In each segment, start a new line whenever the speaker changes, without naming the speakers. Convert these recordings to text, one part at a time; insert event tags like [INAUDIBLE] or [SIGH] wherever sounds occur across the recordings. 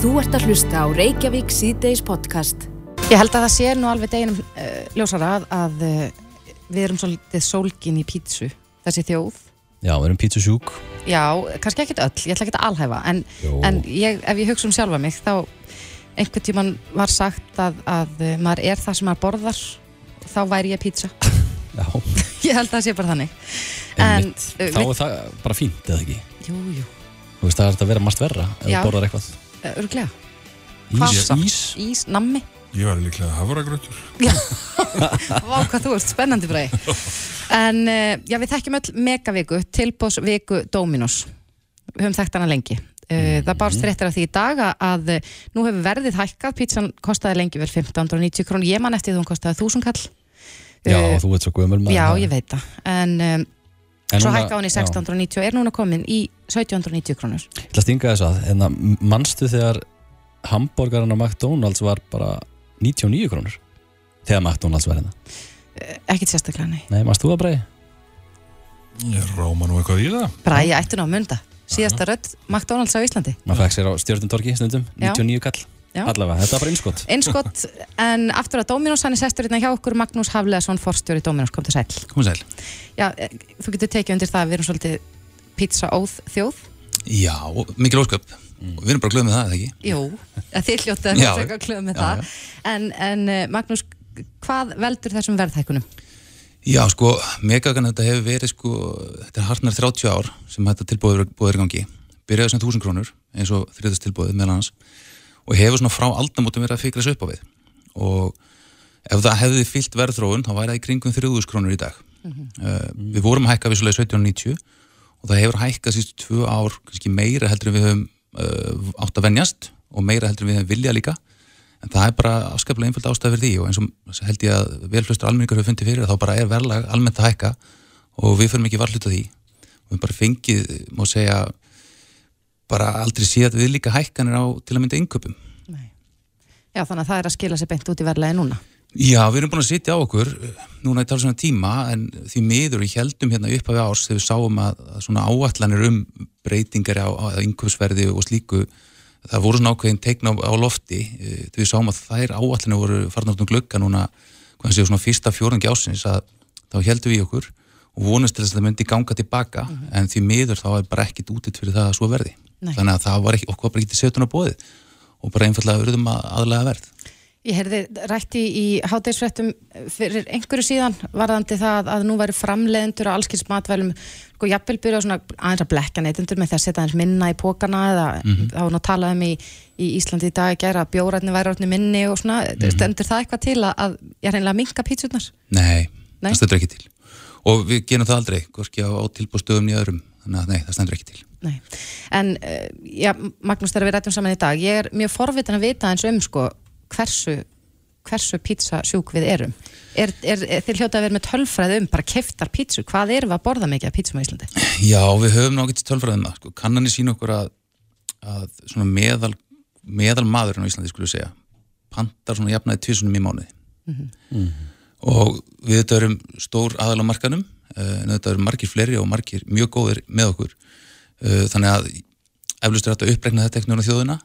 Þú ert að hlusta á Reykjavík síðdeis podcast.
Ég held að það sé nú alveg deginum uh, ljósara að, að uh, við erum svolítið sólgin í pítsu, þessi þjóð.
Já, við erum pítsusjúk.
Já, kannski ekkert öll, ég ætla ekki að alhæfa, en, en ég, ef ég hugsa um sjálfa mig, þá einhvern tíman var sagt að, að uh, maður er það sem maður borðar, þá væri ég pítsa. [LAUGHS]
Já,
ég held að það sé bara þannig.
einmitt.
uh,
Þá
við-
er það bara fínt, eða ekki?
Jú, jú,
Þú veist, það er að vera margt verra ef þú borðar eitthvað.
Uh, örglega.
Ís, ís.
Ís, nammi.
Ég var líklega hafragrötur. [LAUGHS]
Vá, hvað þú ert spennandi bræði. En uh, já, við þekkjum öll megaviku, tilbóðsviku Dominos. Við höfum þekkt hana lengi. Uh, Það bárst fréttir af því í dag að, að uh, nú hefur verðið hækkað, pítsan kostaði lengi vel 1590 krón, ég man eftir því hún kostaði 1000 kall.
Já, þú ert svo gömul maður.
Já, ég veit það. En,
En
svo
núna-
hækkaði hún í
já.
1690 og er núna komin í 1790 krónur.
Ég ætla að stinga þess að, en að mannstu þegar hambúrgarinn á McDonalds var bara 99 krónur? Þegar McDonalds var hérna.
Uh, Ekkert sérstaklega, nei.
Nei, mannst þú að breyði?
Ég ráma nú eitthvað í það.
Bræði ætti nú að munda. Síðasta rödd McDonalds á Íslandi.
Maður fekk sér á stjórnumtorki stundum,
Já.
99 kall.
Já.
Allavega, þetta var bara innskott.
Einskott, en aftur að Dominos, hann er sestur hérna hjá okkur, Magnús Hafleðarsson, forstjóri Dominos, kom til sæl.
Komum sæl.
Já, eh, þú getur tekið undir það að við erum svolítið pizza óð þjóð.
Já, mikil ósköp. Og við erum bara glöð með það, eða ekki?
Jú, þið hljótið að við frekar klöðum með
Já,
það. En, en eh, Magnús, hvað veldur þessum verðhækunum?
Já, sko, megagan þetta hefur verið, sko, þetta er hartnar 30 ár sem þetta tilbúið er í gangi. Byrjaði sem 1000 krónur, eins og þriðast tilbúið meðal hans. Og hefur svona frá aldamótum verið að fikra sig upp á við. Og ef það hefði fyllt verðþróun, þá væri það í kringum 3000 krónur í dag. uh, við vorum að hækka vissulega 1790 og það hefur hækkað sístu tvö ár kannski meira heldur við höfum uh, átt að venjast og meira heldur við höfum vilja líka en það er bara afskaplega einföld ástæð fyrir því og eins og held ég að velflöstur almenningar hefur fundið fyrir þá bara er verðlag almennt að hækka og við förum ekki varhluta því og við bara fengið, má segja bara aldrei síðan við líka hækkanir á til að mynda innköpum
Já, þannig að það er að skila sér beint út í verðlagi núna.
Já, við erum búin að sitja á okkur uh, núna í talsvöna tíma en því miður við heldum hérna upp af árs þegar við sáum að, að svona áallanir um breytingar á, á innköpsverði og slíku það voru svona ákveðin teikna á, á lofti uh, þegar við sáum að þær áallanir voru farin út um glugga núna hvað séu svona fyrsta fjórangi ásins að þá heldum við okkur og vonast til þess að það myndi ganga tilbaka en því miður þá er bara ekkit útitt fyrir það að svo verði
Nei.
þannig að það var ekki, okkur var bara ekki til setuna bóðið og bara einfallega verðum að aðlega verð
Ég heyrði rætti í hátegisfréttum fyrir einhverju síðan varðandi það að nú væri framleiðendur á allskils matvælum sko jafnvel byrja svona aðeins að blekka neytendur með því að setja aðeins minna í pókana eða
Mhm.
þá var nú að tala um í, í Íslandi í dag að gera bjórætni væri orðni minni og svona,
Mhm.
stendur það eitthvað til að, að ég reynilega minka pítsurnar?
Nei,
Nei?
það stendur ekki til og við gerum það aldrei, hvorki á, á tilbústöðum í öðrum, þannig að nei, það stendur ekki til
Nei, en uh, já, Magnús þegar við rættum saman í dag, ég er mjög forvitin að vita eins um sko hversu hversu pizza sjúk við erum. Er, er, er þið hljóta að vera með tölfræði um bara keftar pítsu, hvað erum við að borða mikið af pítsum á Íslandi?
Já, við höfum nákvæmt tölfræðum það, sko, kannanir sína okkur að, að svona meðal, meðal maðurinn á Íslandi, skulle við segja pantar svona jafnaði tvisunum í mánuði. Og við þetta erum stór aðal á markanum en þetta eru margir fleiri og margir mjög góðir með okkur. Eh, þannig að eflust er þetta að uppregna þetta ekkert á þjóðina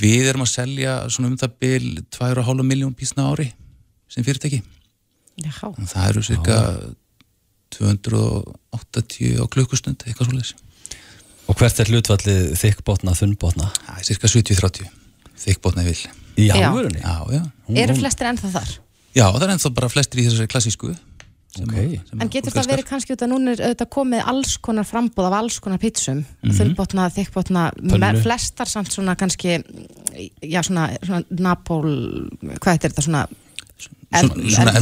við erum að selja svona um það bil 2,5 miljón písna á ári sem fyrirtæki
Já,
það eru cirka 280 á klukkustund, eitthvað svoleiðis.
Og hvert er hlutvallið þykkbotna, þunnbotna?
Það er cirka 70-30, þykbótna vil.
Í
Já.
alvörunni?
Já, já.
eru flestir ennþá þar?
Já, það er ennþá bara flestir í þessari klassísku. Sem
Ok.
að- sem
En
að
getur það verið kannski út að núna er auðvitað komið alls konar frambúð af alls konar pítsum, þunnbotna, þykkbotna,
Pönnu.
með flestar samt svona kannski, já svona, svona napól, hvað heitir þetta svona,
Svona, svona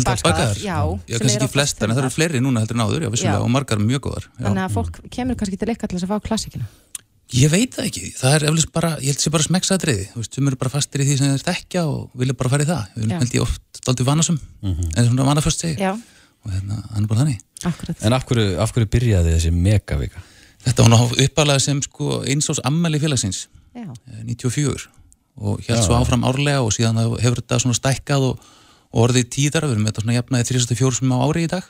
Já, sem
kannski ekki flestar, en það eru fleiri núna heldur en áður, já, vissulega,
Já.
og margar mjög góðar. Já.
Þannig að fólk kemur kannski til ykkar til þess að fá klassikina.
Ég veit það ekki, það er eflust bara, ég held sé bara smeksaðriði, þú veist, sem eru bara fastir í því sem þeir þekkja og vilja bara fara í það. Við erum held ég oft daldið vanasum, en svona vanaföst segi,
Já,
og hérna, hann er bara þannig.
akkurat.
En af hverju, af hverju byrjaði þessi megavika?
Þetta var ná uppalega sem sko einsás ammæli félagsins
Já,
eh, 94 og hér
Já.
svo áfram árlega og síðan hefur þetta svona stækkað og, og orðið tíðar, við erum þetta svona jafnaði 34 sem á ári í dag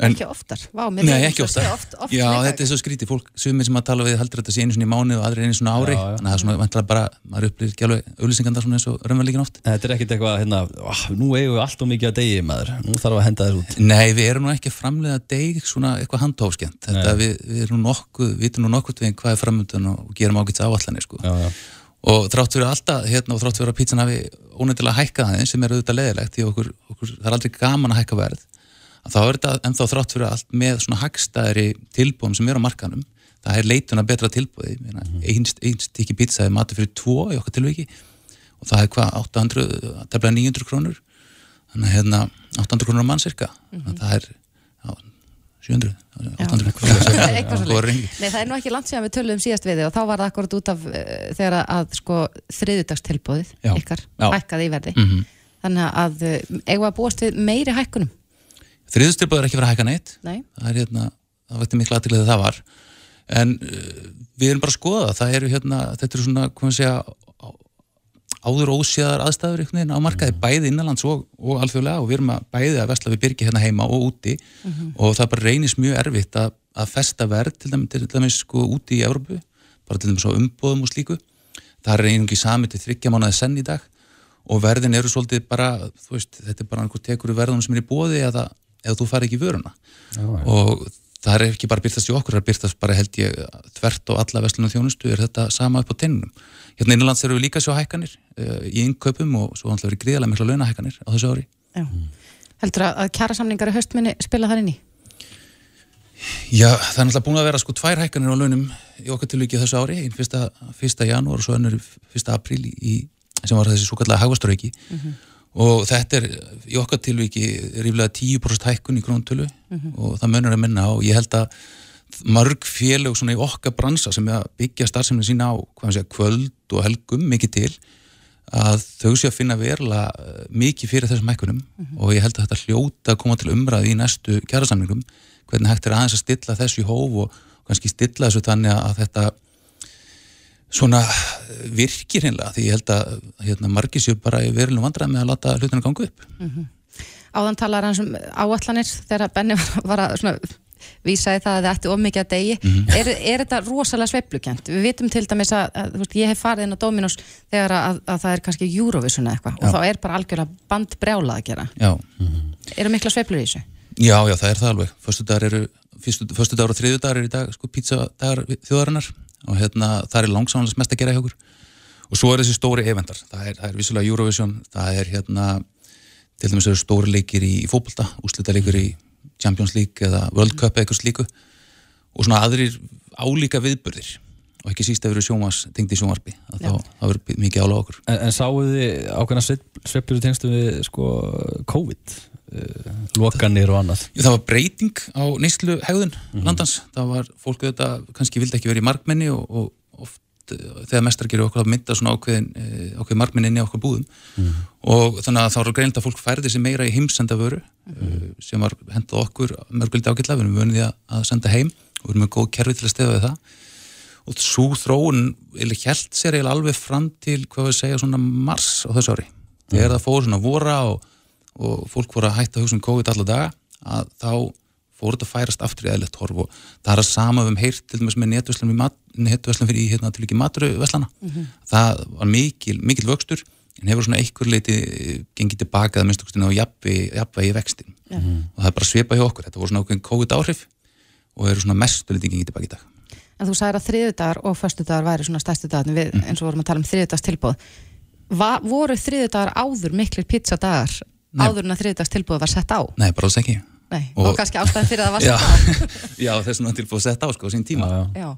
En-
ekki oftar Vá, mér
Nei,
finnst
ekki
það
ofta.
sé oft, oft
Já, þetta er svo skrítið, fólk, sumir sem að tala við heldur þetta sé einu svona í mánu og aðri einu svona ári
Já, já.
þannig að það er svona vantilega bara, maður upplýðir ekki alveg auðlýsingandar svona eins og raunveruleikin oft
Þetta er ekkert eitthvað, hérna, "Ah, nú eigum við allt og mikið að degi maður, nú þarf að henda þér út.
Nei, við erum nú ekki að framlega deg svona eitthvað handhófskent þetta við, við erum nú nokkuð, við nú nokkuð við hvað er framöndan og gerum ágætt áallanir sko.
Já, já.
og þrátt fyrir alltaf hérna og þrátt fyrir að pítsan hafi ónefndilega hækkað aðeins sem er auðvitað leðilegt því okkur, okkur, það er aldrei gaman að hækka verð að þá er þetta ennþá þrátt fyrir allt með svona hagstæðri tilbúum sem er á markanum það er leituna betra tilbúði mm -hmm. einst, einst ekki pítsa er matur fyrir tvo í okkar tilviki og það er hvað 800, tefnilega 900 krónur. Þannig að hérna 800 krónur á mann cirka þannig að það er já, 700, 800 krónur. [LAUGHS]
Nei, það er nú ekki langt síðan við töluðum síðast við þig og þá var það akkurat út af uh, þegar að, sko þriðudagstilbóðið
Já.
ykkar hækkaði í verði.
Mhm.
þannig að uh, eigum að búast við meiri hækkunum
þriðustilbúð er ekki verið að hækka neitt.
Nei,
það er hérna, það vekti mikla aðtilið þegar það var. En uh, við erum bara að skoða það, eru hérna, þetta eru svona hvað maður segja áður óséðar aðstæður veginn á markaði bæði innanlands og, og alþjóðlega. Og við erum að bæði að vesla við byrgi hérna heima og úti. Og það bara reynist mjög erfitt að, að festa verð til dæmis, til dæmis sko úti í Evrópu, bara til dæmis á umbóðum og slíku, það er einungi sami til þryggja mánuði senn í dag. Og verðin eru svolítið bara, þú veist þetta er bara einhver tekur í verðunum sem er í bóði eða, eða þú fari ekki vöruna
Já, já.
og það er ekki bara byrtast í okkur, það er byrtast bara held ég þvert og alla vestlunum þjónustu er þetta sama upp á tennunum. Hérna innanlands eru við líka svo hækkanir uh, í innkaupum og svo hann verið gríðarlega mikla launahækkanir á þessu ári.
já Heldur að, að kjærasamningar í haustminni spila þar inn í?
Já, það er náttúrulega búin að vera sko tvær hækkanir á launum í okkar tilvíki þessu ári, einn fyrsta, fyrsta janúar og svo önnur fyrsta apríl í, sem var þessi svo kallega hagvastrauki og þetta er í okkar tilvíki ríflega 10% hækkun í króntölu og það munur að minna og ég held að mörg félög svona í okkar bransa sem er að byggja starfsemni sína á segja, kvöld og helgum mikið til að þau sé að finna verulega eh, mikið fyrir þessum hækkunum. Og ég held að þetta hljóta að koma til umræði í næstu kjærasamningum hvernig hægt er aðeins að stilla þessu í hóf og kannski stilla þessu þannig að þetta svona eh, virkir hinnlega því ég held að hérna, margir séu bara í verulegum vandræði með að láta hlutinu ganga upp.
Áðan talar hans um áallanir þegar Benni var, að svona vísaði það að það ætti of mikið að degi er, er þetta rosalega sveiflukent? Við vitum til dæmis að, að veist, ég hef farið inn á Dominos þegar að, að það er kannski Eurovision eða eitthvað og þá er bara algjörlega bandbrjála að gera.
Já,
eru mikla sveiflur í þessu?
já, já, það er það alveg. Föstu dagar dagar og þriðu dagar eru í dag sko pizzadagar þjóðarinnar og hérna það er langsamlega mest að gera hjá okkur. Og svo er þessi stóri eventar. Það er, það er vissulega Eurovision, það er hérna til dæmis eru stóri leikir í, fótbolta, úslita leikir í Champions League eða World Cup eða eitthvað slíku. Og svona aðrir álíka viðburðir. Og ekki síst að vera sjómas, tengdi sjónvarpi að þá, þá verður mikið ála okkur.
En, en sáu þið ákveðna sveiflur í tengstu við sko COVID, lokanir og annað?
Það var breyting á neyslu hegðun landans, það var fólk auðvitað kannski vildi ekki vera í markmenni og, og oft eh, þegar mestar gerir okkur að mynda svona ákveðin, eh, ákveðin markmenni inn í okkur búðum. Og þannig að þá var greinilega að fólk færði sig meira í heimsenda vöru mm. sem var hendað okkur mörguliti ágætlega, við erum því að, senda heim og við erum með góð kerfi til að stefa við það. Og svo þróun held sér alveg fram til hvað við segja svona mars á þessu ári. Þegar það fór svona vora og, og fólk voru að hætta að hugsa um COVID alla daga að þá fór þetta að færast aftur í eðlert horf og það er að sama við um heyrt til dæmis með netverslum fyrir í hérna til ekki matruveslana það var mikil, mikil vöxtur en hefur svona einhver leiti gengið tilbaka að minnst okkur á jafnvegi vextin og það er bara svipa hjá okkur, þetta voru svona okkur COVID áhrif og eru svona mestu leiti gengið tilbaka í dag.
En þú sagðir að þriðudagar og föstudagar væri svona stærstu dagarnir við,
Mhm.
eins og vorum að tala um þriðudags tilbúð Va, voru þriðudagar áður miklir pizzadagar. Áður en að þriðudags tilbúð var sett á
Nei, bara alls ekki
Nei, og,
Og-
kannski ástæðan fyrir að það var
Já,
sett á [LAUGHS]
já þess vegna tilbúið að setja á sko á sín tíma
Já, já.
Já,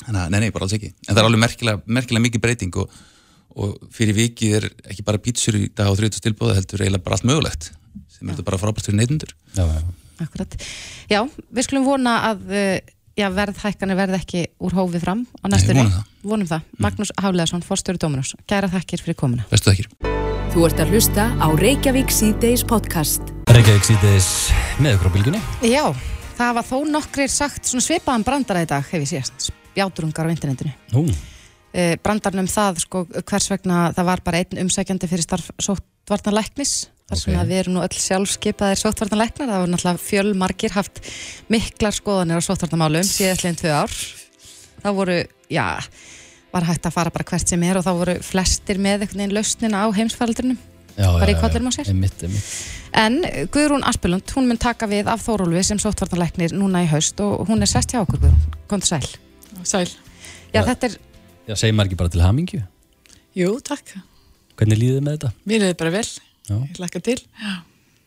Þannig að, nei, nei, bara alls ekki. En það er alveg merkilega, merkilega mikið breyting og, og fyrir vikið er ekki bara pítsur í dag á þriðutast tilbúða heldur eiginlega bara allt mögulegt sem er þetta bara frábært fyrir neytundur.
Já, já.
akkurat Já, við skulum vona að uh, já, verðhækkanir verð ekki úr hófi fram á næstunni.
vonum það.
Vonum það. Magnús Hafleðarsson, forstjóri Dóminus. Gæra þakkir fyrir komuna.
Bestu þakkir.
Þú ert að hlusta á Reykjavík C-Days podcast.
Reykjavík síðdeis með ykkur á bylginni.
Já, það var þó nokkrir sagt svona svipaðan brandara í dag, hef ég sést. Spjáturungar á internetinu.
Nú,
uh, brandarnum það sko, hvers vegna það var bara einn umsækjandi fyrir starf, sótt sóttvartanlæknis þar sem
Ok.
að við erum nú öll sjálfskeipaðir sóttvartanlæknar, það voru náttúrulega fjölmargir haft miklar skoðanir á sóttvartamálum síðastlegin tvö ár þá voru, já var hægt að fara bara hvert sem er og þá voru flestir með einhvern veginn lausnina á heimsfaldrinum
Já,
Bara í kollinum á sér?
Einmitt, einmitt
en Guðrún Aspelund, hún mun taka við af Þórólfi sem sóttvartanlæknir núna í haust og hún er sest hjá okkur Guðrún, kom til sæl
Sæl.
Já,
Já.
þetta er,
Já, segir maður ekki bara til hamingju
Jú, takk.
Hvernig líðið þið með þetta?
Mér er bara vel.
Já.
Ég hlakka til. Já.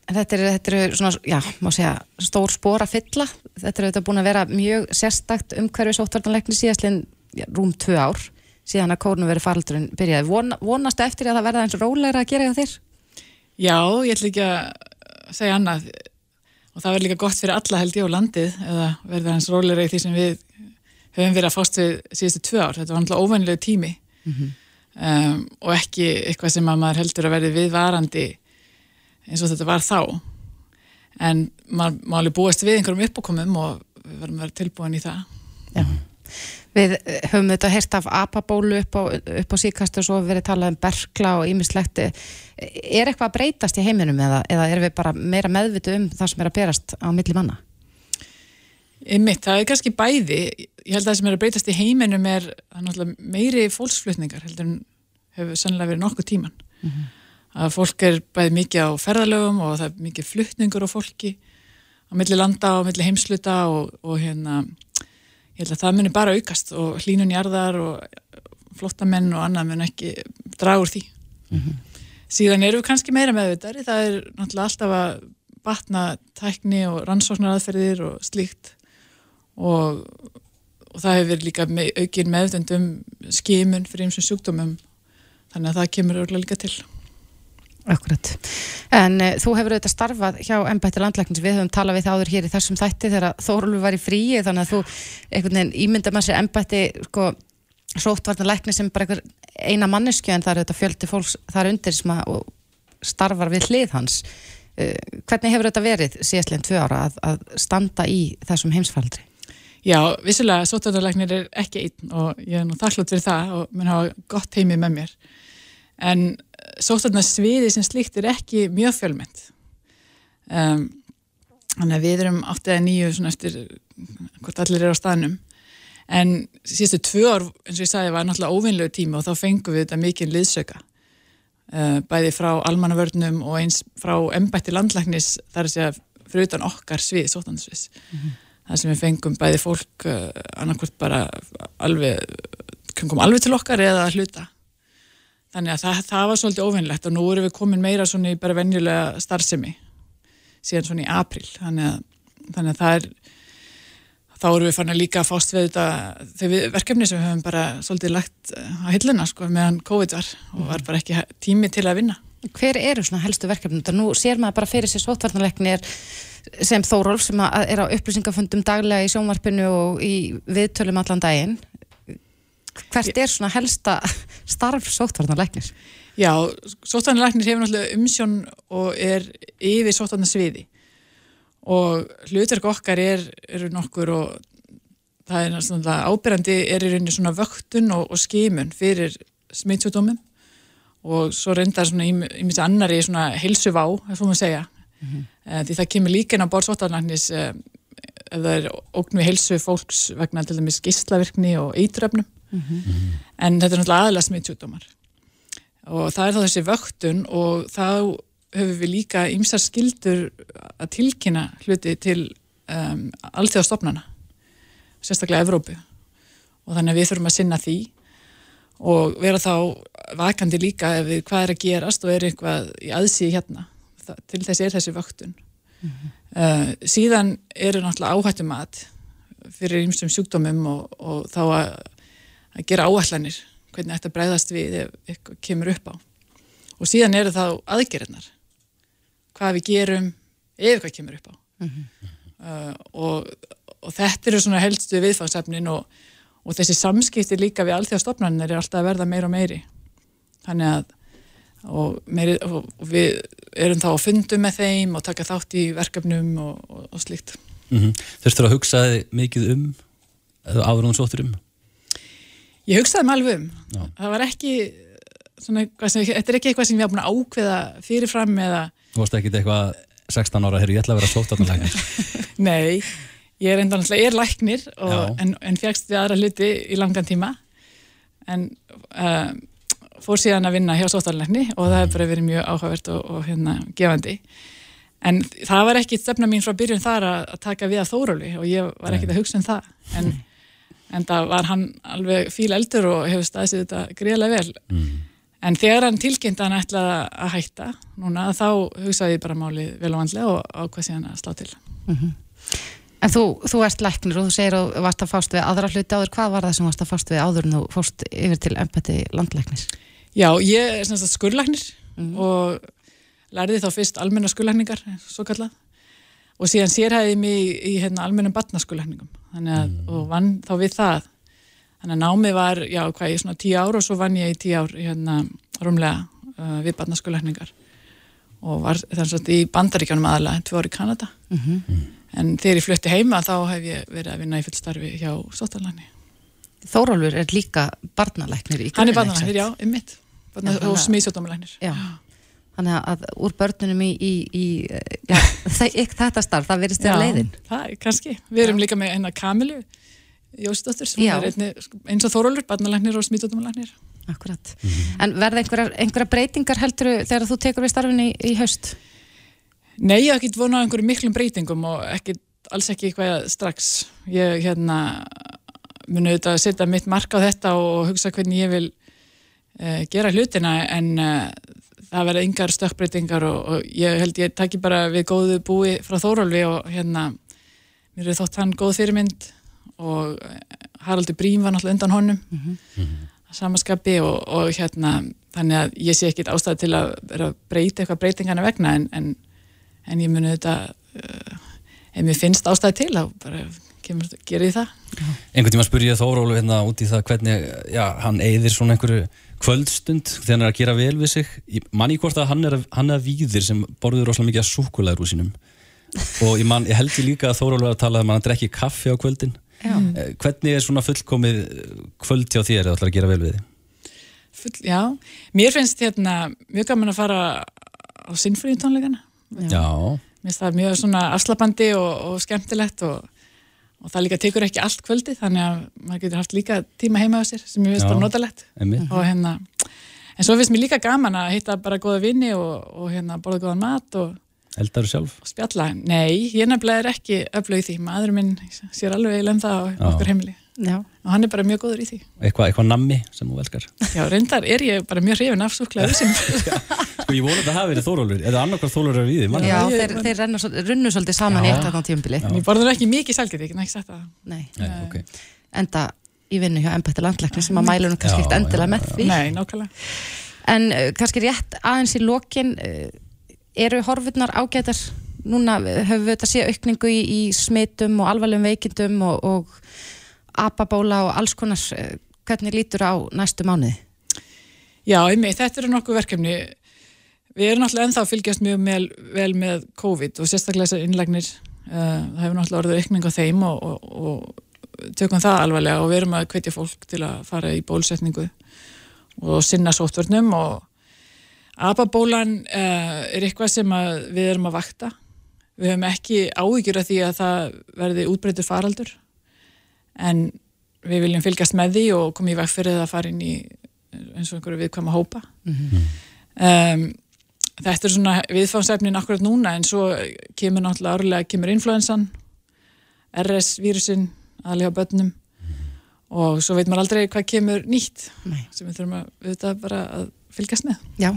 En þetta eru, þetta eru svona, já, má segja, stór spór að fylla. Þetta eru þetta búin að vera mjög sérstakt umhverfi sóttvartanleikni síðastlinn já, rúm tvö ár síðan að kórnum verið faraldurinn byrjaði. Von, vonastu eftir að það verða eins rólegra að gera hjá þér?
Já, ég ætla ekki að segja annað. Og það verður líka gott fyrir alla held ég á landið eða verður hans róleira í því sem við höfum verið að fást við síðustu tvö ár. Þetta var náttúrulega óvænilegu tími um, og ekki eitthvað sem að maður heldur að verði viðvarandi eins og þetta var þá. En maður má alveg búast við einhverjum uppákomum og við verðum að vera tilbúin í það.
Já. Við eh, höfum þetta heyrt af apabólu upp á, upp á síkastu og svo hefur verið talað um berkla og ímislegt. Er eitthvað að breytast í heiminum eða, eða erum við bara meira meðvitu um það sem er að berast á milli manna?
Einmitt, það er kannski bæði, ég held að það sem er að breytast í heiminum er er meiri fólksflutningar heldur en hefur sannlega verið nokkuð tíman. Að fólk er bæði mikið á ferðalögum og það er mikið flutningur á fólki á milli landa og á milli heimsluta og, og hérna, ég held að það muni bara aukast og hlínun jarðar og flottamenn og annað mun ekki draga úr því. Síðan erum við kannski meira meðvitari, það er náttúrulega alltaf að batna tækni og rannsóknaraðferðir og slíkt. Og, og það hefur verið líka með, aukin meðvitund um skimun fyrir eins og sjúkdómum. Þannig að það kemur örgulega líka til
Akkurat. En uh, þú hefur auðvitað starfað hjá embætti landlæknins, við höfum talað við það áður hér í þessum þætti þegar Þórulur var í fríi þannig að þú einhvern veginn ímynda með sér embætti sko sóttvartanlækni sem bara einhver eina mannesku en það eru auðvitað fjöldi fólks þar undir sem að starfar við hlið hans. Uh, hvernig hefur þetta verið síðastlegin tvö ára að, að standa í þessum heimsfaldri?
Já, vissulega sóttvarnalæknir er ekki einn og ég er nú þakklátt fyrir það og mun hafa gott heimi með mér en sóttvarnasviði sem slíkt er ekki mjög fjölmynd um, þannig að við erum átt eða nýju svona eftir hvort allir eru á staðnum. En síðustu tvö ár eins og ég sagði var náttúrulega óvinnlegu tíma og þá fengum við þetta mikið liðsöka uh, bæði frá almannavörnum og eins frá embætti landlæknis þar að segja fyrir utan okkar svið, sóttvarnasviðs. Það sem við fengum bæði fólk uh, annarkvort bara alveg kom alveg til okkar eða hluta þannig að það, það var svolítið óvinnlegt og nú erum við komin meira svona í bara venjulega starfsemi síðan svona í april þannig að, þannig að það er þá erum við fann að líka fást við þetta þau verkefni sem við höfum bara svolítið lagt uh, á hilluna sko meðan COVID var og var bara ekki tími til að vinna
Hver eru svona helstu verkefnum? Þetta nú sér maður bara fyrir sér sóttvartanleikni sem Þórólf sem er á upplýsingafundum daglega í sjónvarpinu og í viðtölum allan daginn. Hvert er svona helsta starf sóttvartanleiknis?
Já, sóttvarnalæknir hefur náttúrulega umsjón og er yfir sóttvarnasviði og hlutverk okkar er, eru nokkur og það er náttúrulega ábyrjandi er í rauninni svona vöktun og, og skimun fyrir smittsjúdómum og svo reyndar svona í mjög annari svona heilsuvá, það får maður segja mm -hmm. því það kemur líka inn á borð sóttvarnalæknis ef það er ógn við heilsu fólks vegna til dæmis gíslavirkni og eitröfnum en þetta er náttúrulega aðalega smittsjúdómar og það er þá þessi vöktun og þá höfum við líka ymsar skildur að tilkynna hluti til um, allþjóðastofnana sérstaklega Evrópu. Og þannig að við þurfum að sinna því og vera þá vakandi líka ef við hvað er að gerast og er eitthvað í aðsíði hérna. Það, til þessi er þessi vöktun. Uh, síðan eru náttúrulega áhættumat fyrir ymsum sjúkdómum og, og þá að, að gera áætlanir hvernig þetta bregðast við ef eitthvað kemur upp á. Og síðan eru þá aðgerðnar hvað við gerum ef eitthvað kemur upp á. Uh, og, og þetta eru svona helstu viðfangsefnin og, og þessi samskipti líka við alþjóðstofnarnir er alltaf að verða meira og meiri. Þannig að og, meiri, og, og við erum þá að fundum með þeim og taka þátt í verkefnum og, og slíkt.
Mm -hmm. Þurftur að hugsa þig mikið um eða áður hún sóttur um
Ég hugsaði mig alveg um
Já.
það var ekki svona, eitthvað sem, þetta er ekki eitthvað sem ég hafa búin að ákveða fyrirfram eða,
Þú varst ekkit eitthvað 16 ára, herru, ég ætla að vera sóttarnalæknir. [LAUGHS]
nei, ég er enda náttúrulega, ég er læknir og, en, en fjagst við aðra hluti í langan tíma en uh, fór síðan að vinna hjá sóttarlækni og það hefur bara verið mjög áhugavert og, og hérna, gefandi. En það var ekki stefna mín frá byrjun þar að, að taka við að Þóróli og ég var ekkit að hugsa um það. En, en það var hann alveg fíl eldur og hefur staðsið þetta greiðlega vel. En þegar hann tilkynnt að hann ætlaði að hætta núna, þá hugsaði ég bara málið vel og vandlega og ákvað síðan að slá til.
En þú, þú ert læknir og þú segir að þú varst að fást við aðra hluti áður. Hvað var það sem varst að fást við áður en þú fórst yfir til embætti landlæknis?
Já, ég er sem sagt skurlæknir og lærði þá fyrst almenna skurlækningar, svo kallað, og síðan sérhæði mig í, í hérna, almennum batnaskurlækningum, þannig að, og vann þá við það. Þannig að námið var, já, hvað ég, svona tíu ár og svo vann ég í tíu ár, hérna, rúmlega uh, við batnaskurlækningar og var þannig að í bandaríkjónum aðalega, tvö ár í Kanada. En þegar ég flutti heima þá hef ég verið að vinna í fullstarfi hjá Sóttalækni.
Þórólfur er líka barnalæknir í
Hann er barnalæknir, já. Barna,
Já,
og smíðsjóttámalæknir.
Já. Þannig að úr börnunum í, í, í já, [LAUGHS] þe- þetta starf, það verðist þér leiðin.
það er kannski. Við erum líka með hennar Kamilu Jósdóttir sem
Já.
er einni, eins og Þórólur, barnalæknir og smíðsjóttámalæknir.
Akkurat. En verða einhverjar, einhverjar breytingar heldur þegar þú tekur við starfinni í, í haust?
Nei, ég hef ekki vonað á einhverjum miklum breytingum og ekki, alls ekki eitthvað strax. Ég hérna muni auðvitað að setja mitt mark á þetta og hugsa hvernig ég vil uh, gera hlutina en uh, það verða yngar stökkbreytingar og, og ég held ég taki bara við góðu búi frá Þórólfi og hérna mér er þótt hann góð fyrirmynd og eh, Haraldur Brím var náttúrulega undan honum. Að samaskapi og, og hérna þannig að ég sé ekkit ástæði til að vera að breyta eitthvað breytingana vegna en, en, en ég muni þetta uh, ef mér finnst ástæði til þá bara kemur, gerir ég það.
Einhvern tíma spurði ég Þórólu hérna út í það hvernig, já, hann eyðir svona einhverju kvöldstund þegar hann er að gera vel við sig. Ég man í hvort að hann er að, hann er að víðir sem borður rosalega mikið að súkulæður úr sínum. Og ég, man, ég held ég líka að Þórólu að tala um að hann drekki kaffi á kvöldin.
Já.
Eh, Hvernig er svona fullkomið kvöld hjá þér eða ætlar að gera vel við?
Full, já, mér finnst hérna mjög gaman að fara á sinfríu tónleikana
Já.
mér finnst það mjög svona afslapandi og, og skemmtilegt og, og það líka tekur ekki allt kvöldi þannig að maður getur haft líka tíma heima á sér sem ég
Já.
bara og hérna en svo finnst mér líka gaman að hitta bara góða vini og, og hérna borða góðan mat og, og spjalla nei, ég nefnilega er ekki öflug í því maður minn sér alveg eiginlega um það á
Já.
okkur heimili
Já.
og hann er bara mjög góður í því
Eitthvað eitthva nammi sem þú velskar?
já, reyndar er ég bara mjög hrifin af súklaðu sem
Sko ég vona að það hafi verið Þórólur eða annarkar Þórólur er við þig.
Já, þeir, þeir renna, svol- runnu svolítið saman í á tímabili.
en ég borður ekki mikið get ekki sagt það
Nei.
Nei, ok.
Enda í vinnu hjá embætti landlæknis sem að mælunum kannski ekkert endilega með því.
nei, nákvæmlega
En uh, kannski rétt aðeins í lokin uh, eru horfurnar ágætar núna uh, höfum við þetta sé aukningu í, í smitum og alvarlegum veikindum og, og apabóla og alls konar hvernig lítur á næstu mánuði?
Já, einmitt, þetta eru nokkuð verkefni. Við erum náttúrulega ennþá að fylgjast mjög vel, vel með COVID og sérstaklega þessar innlagnir. Uh, það hefur náttúrulega orðið aukning á þeim og, og, og tökum það alvarlega og við erum að hvetja fólk til að fara í bólusetningu og sinna sóttvörnum og apabólan uh, er eitthvað sem við erum að vakta. Við höfum ekki áhyggjur af því að það verði útbreytur faraldur en við viljum fylgjast með því og koma í veg fyrir það að fara inn í eins og einhverju viðkvæma hópa um, þetta er svona viðfáðsefnin akkurat núna en svo kemur náttúrulega árlega kemur influensan RS-vírusin aðlega bönnum og svo veit maður aldrei hvað kemur nýtt
Nei.
sem við þurfum að, við bara að fylgjast með.
Já,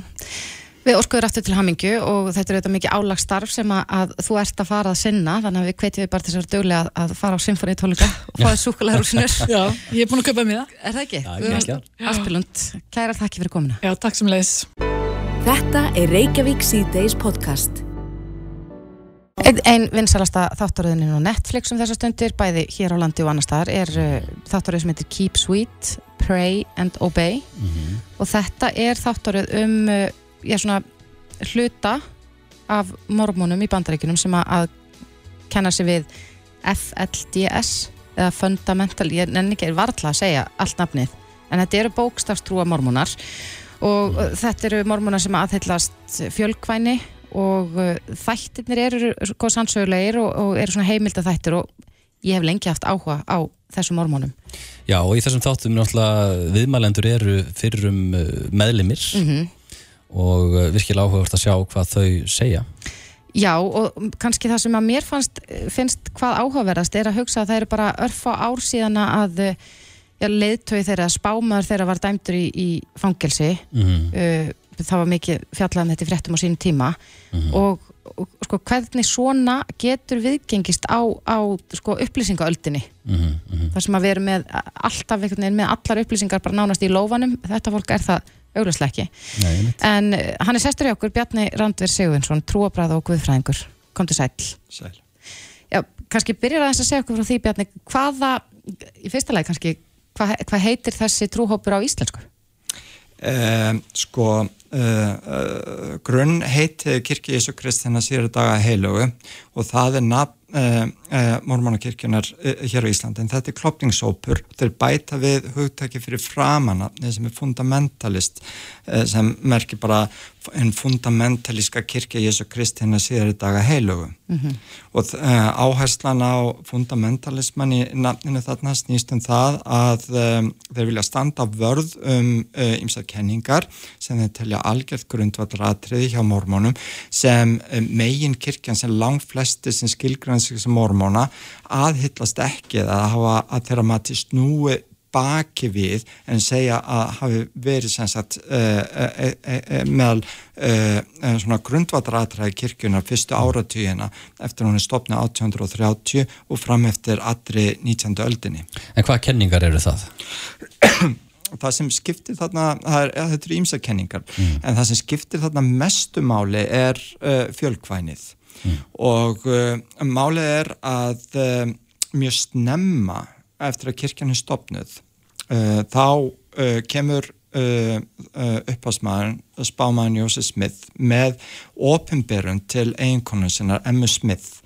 við óskuður aftur til hamingju og þetta er auðvitað mikið álagstarf sem að, að þú ert að fara að sinna þannig að við hvetjum við bara þessar döglega að, að fara á symfóni tónleika og fáið súkulega rúsinur [LAUGHS]
Já, ég er búin að kaupa með það.
Er það ekki?
Já,
Guðrún
geggjað.
Aspilund, kæra þakki fyrir komuna.
Já, takk sem leiðis
Þetta er Reykjavík C-Days podcast.
Einn ein vinsalasta þáttaröðinin á Netflix um þessar stundir, bæði hér á landi og annar staðar, er uh, þáttaröð sem heitir Keep Sweet, Pray and Obey. Og þetta er þáttaröð um uh, já, svona, hluta af mormónum í bandaríkunum sem að, kenna sig við FLDS eða Fundamental, ég nenni ekki varla að segja allt nafnið, en þetta eru bókstafstrúa mormónar. og mm. þetta eru mormónar sem aðhyllast fjölkvæni og uh, þættirnir eru sko sannsögulegir og, og eru svona heimilda þættir og ég hef lengi haft áhuga á þessum mormónum
Já og í þessum þáttum náttúrulega viðmælendur eru fyrir um meðlimir
mm -hmm.
og uh, virkilega áhugavert að sjá hvað þau segja
Já og kannski það sem að mér fannst, finnst hvað áhugaverðast er að hugsa að það eru bara örfa ár síðan að já, leiðtögi þeirra spámaður þeirra var dæmdur í, í fangelsi
mm -hmm.
uh, það var mikið fjallaðan þetta í fréttum á sínum tíma
Mm -hmm.
og, og sko, hvernig svona getur viðgengist á, á sko, upplýsingaöldinni
mm -hmm.
þar sem að við erum með alltaf með allar upplýsingar bara nánast í lófanum þetta fólk er það auglustlega ekki
Nei,
en uh, hann er sestur í okkur Bjarni Randver Sigurvinsson, trúabræð og guðfræðingur kom til sæl
Sæl.
Já, kannski byrjar aðeins að segja okkur frá því Bjarni, hvaða í fyrsta lagi kannski, hvað hva heitir þessi trúhópur á íslensku?
Uh, sko uh, uh, grunn heiti kirkja Jésu Kristina síður daga heilugu og það er nafn mormónakirkjunar hér á Íslandi en þetta er klopningsópur þeir bæta við hugtæki fyrir framanafni sem er fundamentalist sem merkir bara en fundamentalíska kirkja Jésu Kristina síður daga heilugu
Mm -hmm.
og uh, áherslan á fundamentalisman í nafninu þarna snýst um það að um, þeir vilja standa vörð um ymsað uh, kenningar sem þeir telja algjörð grundvallratriði hjá mormónum sem um, megin kirkjan sem langt flesti sem skilgrænsir sem mormóna aðhyllast ekki að hafa að þeirra mati snúi baki við en segja að hafi verið sagt uh, uh, uh, meðal svona grundvatratræði kirkjunar fyrstu áratugina eftir hún er stopnað 1830 og fram eftir allri 19. öldinni.
En hvaða kenningar eru það? [CLEARS THROAT]
það sem skiptir þarna, er, ja, þetta eru ímsa kenningar, mm. en það sem skiptir þarna mestumáli er fjölkvænið
mm.
og málið er að mjög snemma eftir að kirkjan er stopnuð uh, þá uh, kemur uh, upphásmaðurinn spámaðurinn Jósef Smith með ofinberun til eiginkonu sinnar Emmu Smith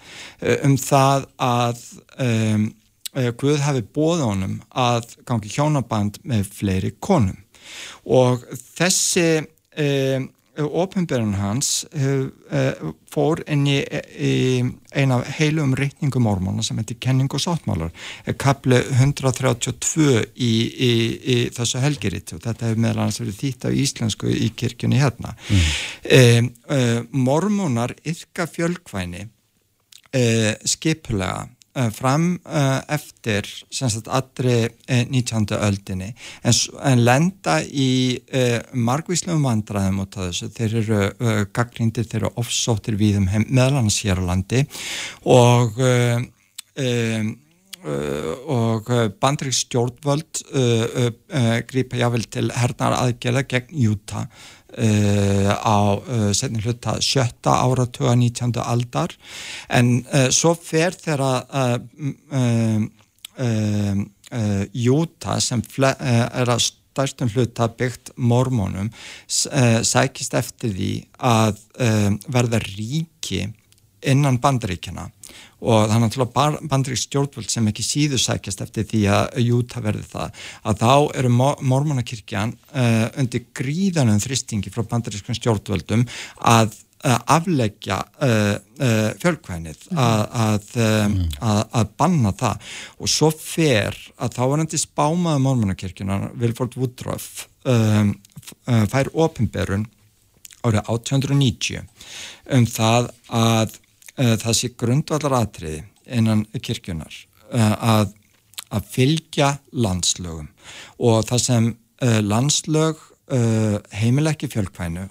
um það að um, Guð hafi bóð honum að gangi hjónaband með fleiri konum. Og þessi um, ofinberun hans uh, fór inn í, í eina heilum reytingum mormóna sem heitir Kenning og sáttmálar kapli 132 í, í, í þessu helgiritt og þetta hefur meðal annars verið þýtt á íslensku í kirkjunni hérna
mm.
um, uh, mormónar yrka fjölkvæni uh, skipulega fram uh, eftir sagt, allri uh, 19. öldinni. En, en lenda í uh, margvíslegum vandræðum út af þessu, þeir eru gaggrindir, þeir eru ofsóttir við um meðlans hér á landi. Og um, og bandrik stjórnvöld grípa jável til hernar aðgjörða gegn Júta Uh, á uh, setni hluta sjötta áratuga 19. aldar en uh, svo fer þeirra Júta sem er að stærstum hluta byggt mormónum sækist eftir því að verða ríki innan bandaríkjana og þannig að bandarík stjórnvöld sem ekki síður sækjast eftir því að Júta verði það, að þá eru mormónakirkjan uh, undir gríðanum þristingi frá bandarískum stjórnvöldum að uh, afleggja uh, fjölkvænið að, að, að, að banna það. Og svo fer að þá er endi spámaðu mormónakirkjuna Vilford Woodruff fær ofinberun árið 1890 um það að það sé grundvallar atriði innan kirkjunar að, að fylgja landslögum. Og það sem landslög heimila ekki fjölkvænu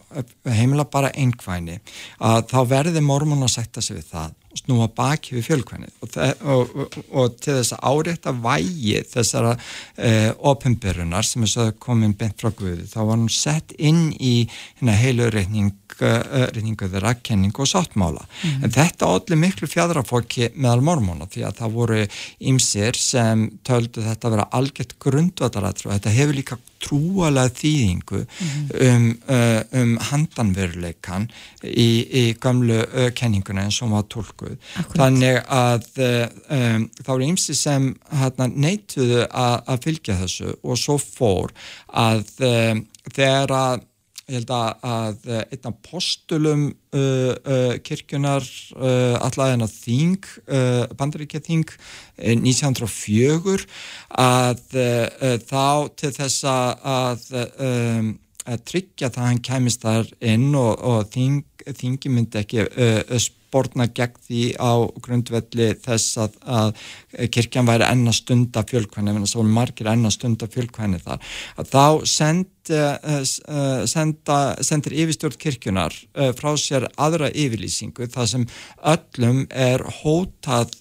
heimila bara einkvæni að þá verði mormón að setja sig við það snúa baki við fjölkvæni og, og, og, og til þess að árétta vægi þessara uh, ofinberunar sem er svo komin beint frá Guði þá var hann sett inn í heilu reyning reyningu þeirra, kenning og sáttmála. Mm. En þetta allir miklu fjadrafólki meðal mormóna því að það voru ymsir sem töldu þetta að vera algjört grundvatarættur og þetta hefur líka trúalega þýðingu mm. um, um handanveruleikan í, í gamlu kenninguna eins og var tólkuð. Þannig að um, þá eru ymsi sem hérna, neituðu að fylgja þessu og svo fór að þegar að ég held að, að eh, einn af postulum uh, uh, kirkjunar uh, allavega að þing, bandaríkja þing 1904 að uh, þá til þess að um, að tryggja það að hann kæmist þar inn og, og þing, þingi myndi ekki uh, spórna gegn því á grundvelli þess að, að kirkjan væri enna stunda fjölkvæni, en að margir enna stunda fjölkvæni þar, að þá send, uh, senda, sendir yfirstjórn kirkjunar uh, frá sér aðra yfirlýsingu þar sem öllum er hótað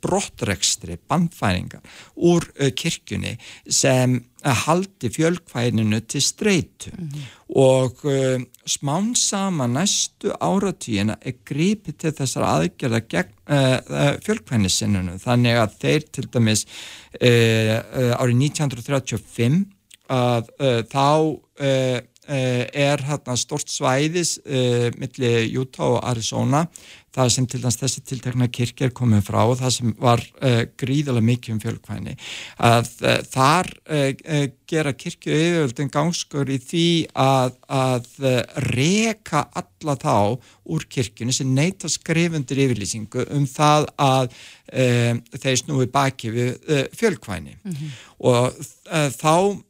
brottrekstri, bandfæringar úr kirkjunni sem haldi fjölkvæninu til streitu mm -hmm. og uh, smán sama næstu áratíina er grípið til þessar aðgerða uh, fjölkvænisinunum þannig að þeir til dæmis árið 1935 að þá er hérna stort svæðis millir Utah og Arizona það sem til dæmis þessi tiltekna kirkir komið frá og það sem var uh, gríðarlega mikið um fjölkvæni að uh, þar uh, gera kirkju yfirvöldin gangskur í því að, að reka alla þá úr kirkjunni sem neyta skrifundir yfirlýsingu um það að þeir snúi baki við fjölkvæni mm -hmm. og þá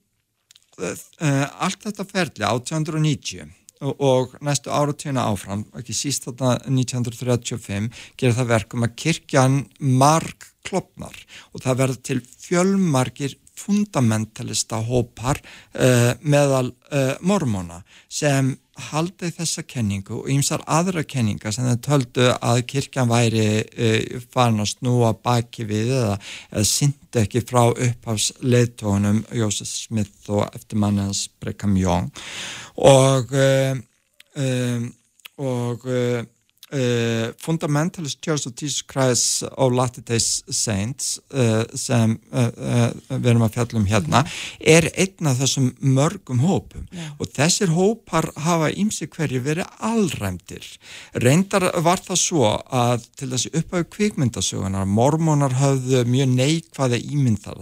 allt þetta ferli 1890 og næstu áratíuna áfram, ekki síst þarna 1935, gera það verkum að kirkjan marg klopnar og það verður til fjölmargir fundamentalista hópar uh, meðal uh, mormóna sem haldið þessa kenningu og ýmsar aðra kenninga sem þau töldu að kirkjan væri uh, farin að snúa baki við eða, eða syndi ekki frá upphafsleitónum Jósef Smith og eftir mannins Breckham Young. Og um, og Uh, Fundamentalist Church of Jesus Christ of Latter-day Saints uh, sem uh, við erum að fjalla um hérna er einn af þessum mörgum hópum. Yeah. og þessir hópar hafa ímsi hverju verið allræmdir reyndar var það svo að til þessi upphau kvikmyndasögunar mormónar hafðu mjög neikvæði ímyndar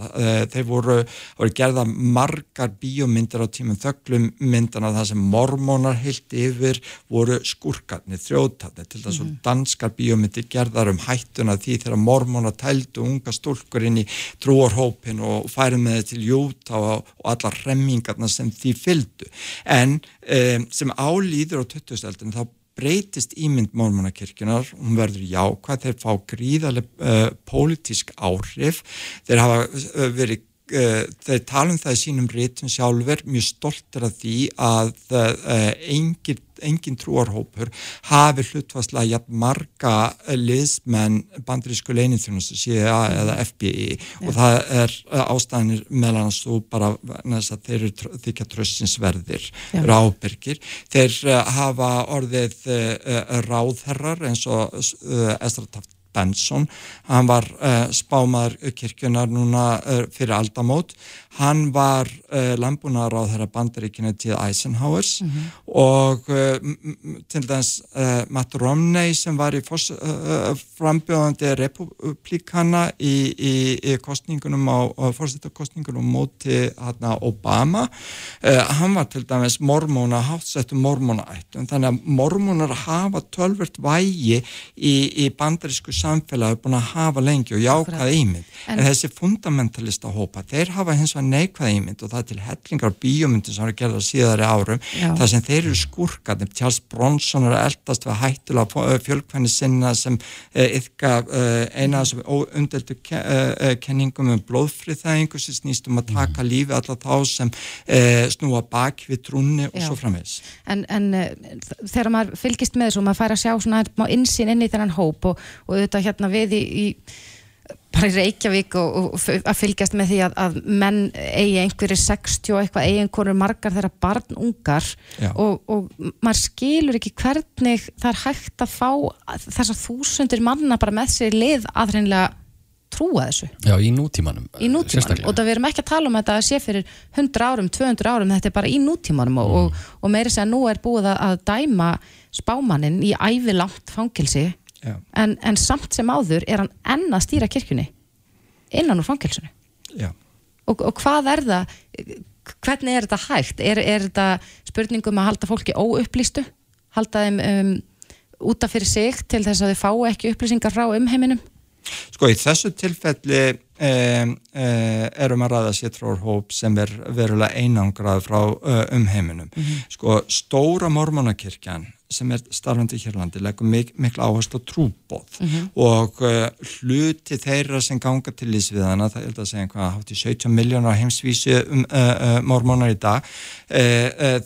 þeir voru, voru gerða margar bíómyndar á tímum þöglum myndana það sem mormónar heilt yfir voru skurkarnir, þjóðtarnir til þess að -hmm. danskar bíómyndir gerðar um hættuna því þegar mormóna tældu unga stúlkur inn í trúarhópin og færið með þetta til júta og, og alla remmingarna sem því fyldu en um, sem álýður á 2000-eldin þá breytist ímynd mormónakirkjunar, hún verður jákvæð, þeir fá gríðarlega uh, pólitísk áhrif, þeir hafa uh, verið þeir tala um það í sínum réttum sjálfur, mjög stoltir af því að uh, engir engin trúarhópur hafi hlutfastlega jafn marga liðsmenn bandarísku leinithjónustu CIA eða FBI ja. og það er ástæðinir meðlan að þú bara næst að þeir eru þykja trössinsverðir ja. rábyrgir. Þeir hafa orðið ráðherrar eins og Estrataft Benson, hann var uh, spámaður kirkjunar núna uh, fyrir aldamót, hann var uh, landbúnaðar á þeirra bandaríkina til Eisenhowers mm -hmm. og til dæs Matt Romney sem var í frambjóðandi republikana í, í, í kostningunum á, á fórsettarkostningunum móti hana, Obama, hann var til dæmis mormóna, hátsettu mormónaættum, þannig að mormónar hafa tölvert vægi í, í bandarísku samfélag er búin að hafa lengi og jákvæða ímynd. En, en þessi fundamentalista hópa, þeir hafa hins vegar neikvæða ímynd og það er til hellingar bíómyndin sem eru gerðað síðari árum Já. það sem þeir eru skurkað Charles Bronson er eldast við hættilega fjölkvæni sinna sem yfka eina þessum undeldu ke, kenningum um blóðfriðæðingu sem snýstum að taka lífi alla þá sem snúa bak við trúnni og Já. svo framvegs
En, en þegar maður fylgist með þessu og maður fær að sjá svona insýn inn í þennan hóp og, og þetta hérna við í, í bara í Reykjavík og, og að fylgjast með því að, að menn eigi einhverju 60 og eitthvað eigi einhverju margar þeirra barnungar og, og maður skilur ekki hvernig það er hægt að fá þessar þúsundir manna bara með sér lið aðreinlega trúa þessu.
Já, í nútímanum.
Í nútímanum og það verum ekki að tala um að þetta sé fyrir 100 árum, 200 árum, þetta er bara í nútímanum mm. og, og meiri segja nú er búið að dæma spámaninn í ævilangt fangilsi en, en samt sem áður er hann enn að stýra kirkjunni innan úr fangilsinu og, og hvað er það hvernig er þetta hægt? Er, er þetta spurningum að halda fólki óupplýstu? Halda þeim um, útaf fyrir sig til þess að þau fá ekki upplýsingar frá umheiminum?
Sko í þessu tilfelli um, um, erum að ræða séttrórhóp sem er verulega einangrað frá umheiminum. Sko stóra mormonakirkjan sem er starfandi í Hjörlandi leggur mik miklu áherslu á trúbóð og uh, hluti þeirra sem ganga til lísviðana, það er að segja einhvað hátt í 17 miljónar heimsvísi um, uh, uh, mormonar í dag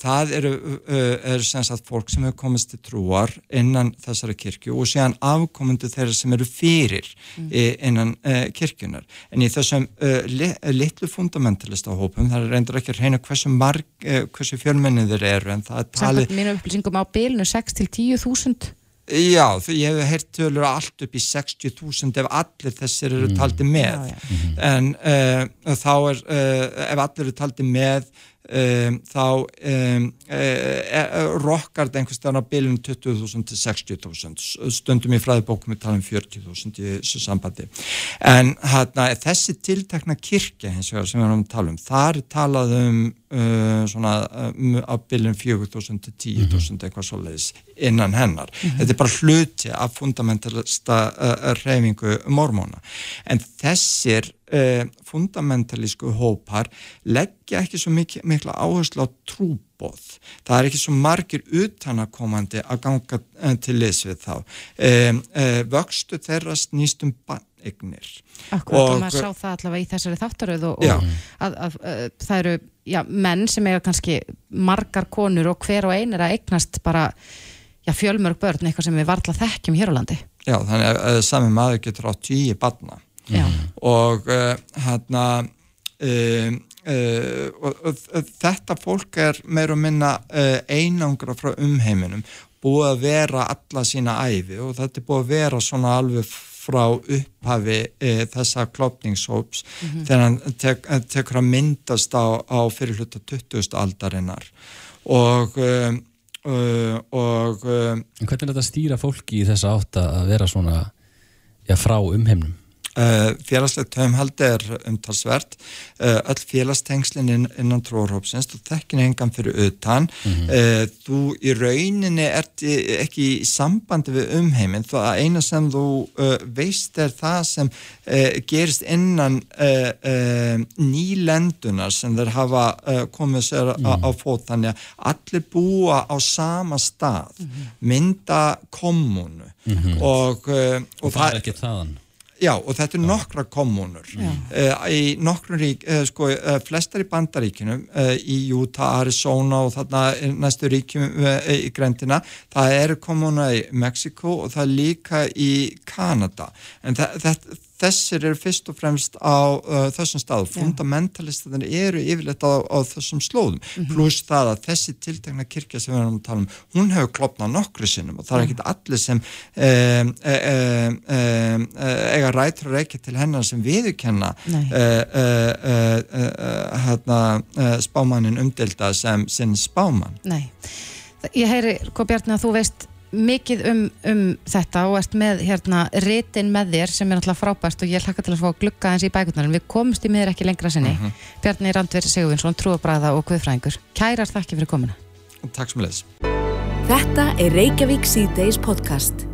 það eru, eru sem sagt fólk sem hefur komist til trúar innan þessara kirkju og séðan afkomundu þeirra sem eru fyrir mm. innan uh, kirkjunar en í þessum li, litlu fundamentalista hópum, það er reyndur ekki að reyna hversu, hversu fjölmennið þeir eru en það er talið
Samkvæmt mínu upplýsingum á bilinu 6 til 10.000
Já, því ég hef heyrt tölur allt upp í 60.000 ef allir þessir eru taldi með.
Já, já.
en uh, þá er uh, ef allir eru taldi með um, þá um, uh, rokkar þetta einhvers staðar á bilinu 20.000 til 60.000 stundum í fræðibókum við tala um 40.000 í þessu sambandi. En hérna, þessi tiltekna kirkja hins vegar sem við erum að tala um þar er talað um uh, svona um, á bilinu 4.000 til 10.000 eitthvað svoleiðis innan hennar. Þetta er bara hluti af fundamentalista uh, reyfingu mormóna. En þessir uh, fundamentalísku hópar leggja ekki svo mikil, mikla áherslu á trúbóð það er ekki svo margir utanakomandi að ganga uh, til liðs við þá. Um, uh, vöxtu þeirra snýst um bannignir.
Akkurat, og,
Og-
maður sá það allavega í þessari þáttaröð og, og að, að, að, það eru já, menn sem eiga kannski margar konur og hver og ein er að eignast bara já, fjölmörg börn, eitthvað sem við varla þekkjum hér á landi.
Já, þannig að uh, sami maður getur á tíu barna
Já,
og uh, hérna uh, og þetta fólk er meir og minna uh, einangra frá umheiminum búið að vera alla sína æfi og þetta er búið að vera svona alveg frá upphafi uh, þessa klopningshóps þegar hann tek, tekur að myndast á, á fyrirhluta 20. aldarinnar og um, uh, og um,
hvernig er þetta að stýra fólki í þessa átt að vera svona já, frá umheimnum?
Uh, félagslegt taumhaldi er umtalsvert. Uh, öll félagstengslinn inn, innan trúarhópsins þú þekkir engan fyrir utan. Uh, þú í rauninni ert ekki í sambandi við umheiminn. Það eina sem þú veist er það sem gerist innan nýlendunar sem þeir hafa komið sér á, á fót. Þannig að allir búa á sama stað. Mynda kommunu og, uh,
Og það er ekki þaðan.
Já, og þetta er nokkra kommunur. Uh, í nokkrum rík, uh, sko, uh, flestar í bandaríkinu, uh, í Utah, Arizona og þarna er næstu ríkjum í grendina, það eru kommuna í Mexiko og það er líka í Kanada. En þetta þessir eru fyrst og fremst á uh, þessum stað. Fundamentalistanir eru yfirleitt á, á þessum slóðum. Pluss það að þessi tiltekna kirkja sem við erum að tala um, hún hefur klopnað nokkru sinnum og það er ekkit allir sem um, um, um, eiga rætur að reykja til hennar sem viðurkenna uh, uh, uh, hérna, spámannin umdelda sem sinn spámann.
Nei. Ég heyri, hvað Bjarni, að þú veist mikið um, um þetta og ert með hérna ritin með þér sem er náttúrulega frábært og ég hlakka til að fá að glugga eins í bækurnar. En við komumst í miður ekki lengra sinni. Bjarni Randver Sigurvinsson, trúabræða og guðfræðingur. Kærar þakki fyrir komuna.
Takk sem leðis
Þetta er Reykjavík C-Days podcast.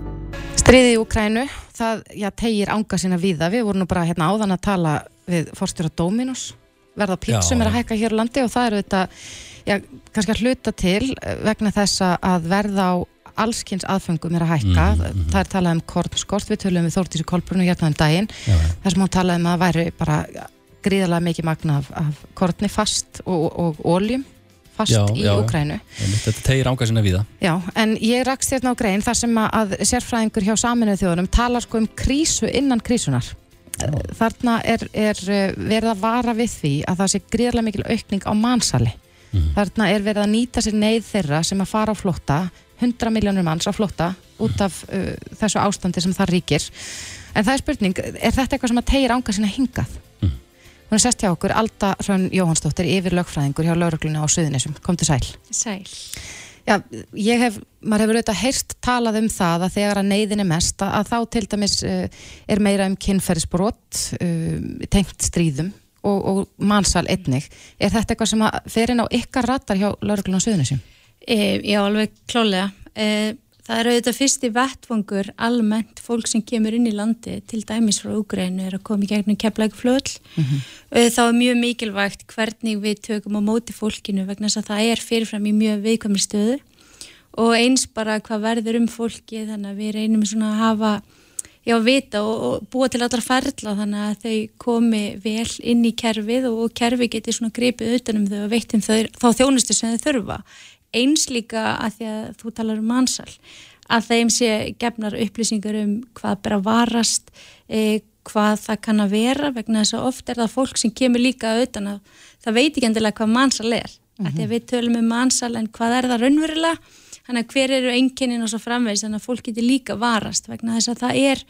Stríðið í Ukrænu, það já, tegir ánga sína víða. Við vorum nú bara hérna áðan að tala við forstjóra Dominos, verða pítsum er að hækka hér á landi og það eru þetta, já, kannski að hluta til vegna þess að verða á allskins aðfengum er að hækka.
Mhm,
Það er talað um kornskort, við tölum við Þórtísi Kolbrunu hérna um daginn,
Já,
þar sem hún talaði um að það væri bara gríðarlega mikið magna af, af korni fast og, og óljum fast
Já,
í
já, já.
Ukrænu.
þetta tegir ánga sinna víða.
Já, en ég rakst hérna á grein þar sem að, sérfræðingur hjá saminuð þjóðunum talar sko um krísu innan krísunar. Þarna er, er eh, verið að vara við því að það sé gríðarlega mikil aukning á mannsali. Þarna er verið að nýta sér neyð þeirra sem að fara á flótta, 100 miljónur manns á flótta út af uh, þessu ástandi sem það ríkir. En það er spurning, er þetta eitthvað sem að tegir ánga sinna hingað? Hún er sest hjá okkur, Alda Hrönn Jóhannsdóttir, yfir lögfræðingur hjá laurugluna á Suðunisum. Kom til sæl.
Sæl.
Já, ég hef, maður hefur auðvitað heyrst talað um það að þegar að neyðin er mest að, að þá til dæmis uh, er meira um kynferðisbrot uh, tengt stríðum og, og mannsal einnig. Er þetta eitthvað sem að fer inn á ykkar ratar hjá lauruglun og suðunisjum?
E, já, alveg klálega. E, það er auðvitað fyrsti vettvangur almennt fólk sem kemur inn í landi til dæmis frá Úgrænu er að koma í gegnum keflækuflöðl. Mm -hmm. e, þá er mjög mikilvægt hvernig við tökum á móti fólkinu vegna þess að það er fyrirfram í mjög viðkvæmri stöðu og eins bara hvað verður um fólki þannig að við reynum svona að hafa já, vita og, og búa til allar ferla þannig að þau komi vel inn í kerfið og, og kerfi geti svona gripið utanum þau og veitum þau þá þjónustu sem þau þurfa eins líka að því að þú talar um mannsal að þeim sé gefnar upplýsingar um hvað ber að varast e, hvað það kann að vera vegna þess að oft er það fólk sem kemur líka auðvitað að það veit ekki endilega hvað mannsal er mm -hmm. að því að við tölum um mannsal en hvað er það raunverulega þannig að hver eru enginnin og svo framvegs þannig að fólk getur líka varast vegna þess að það er,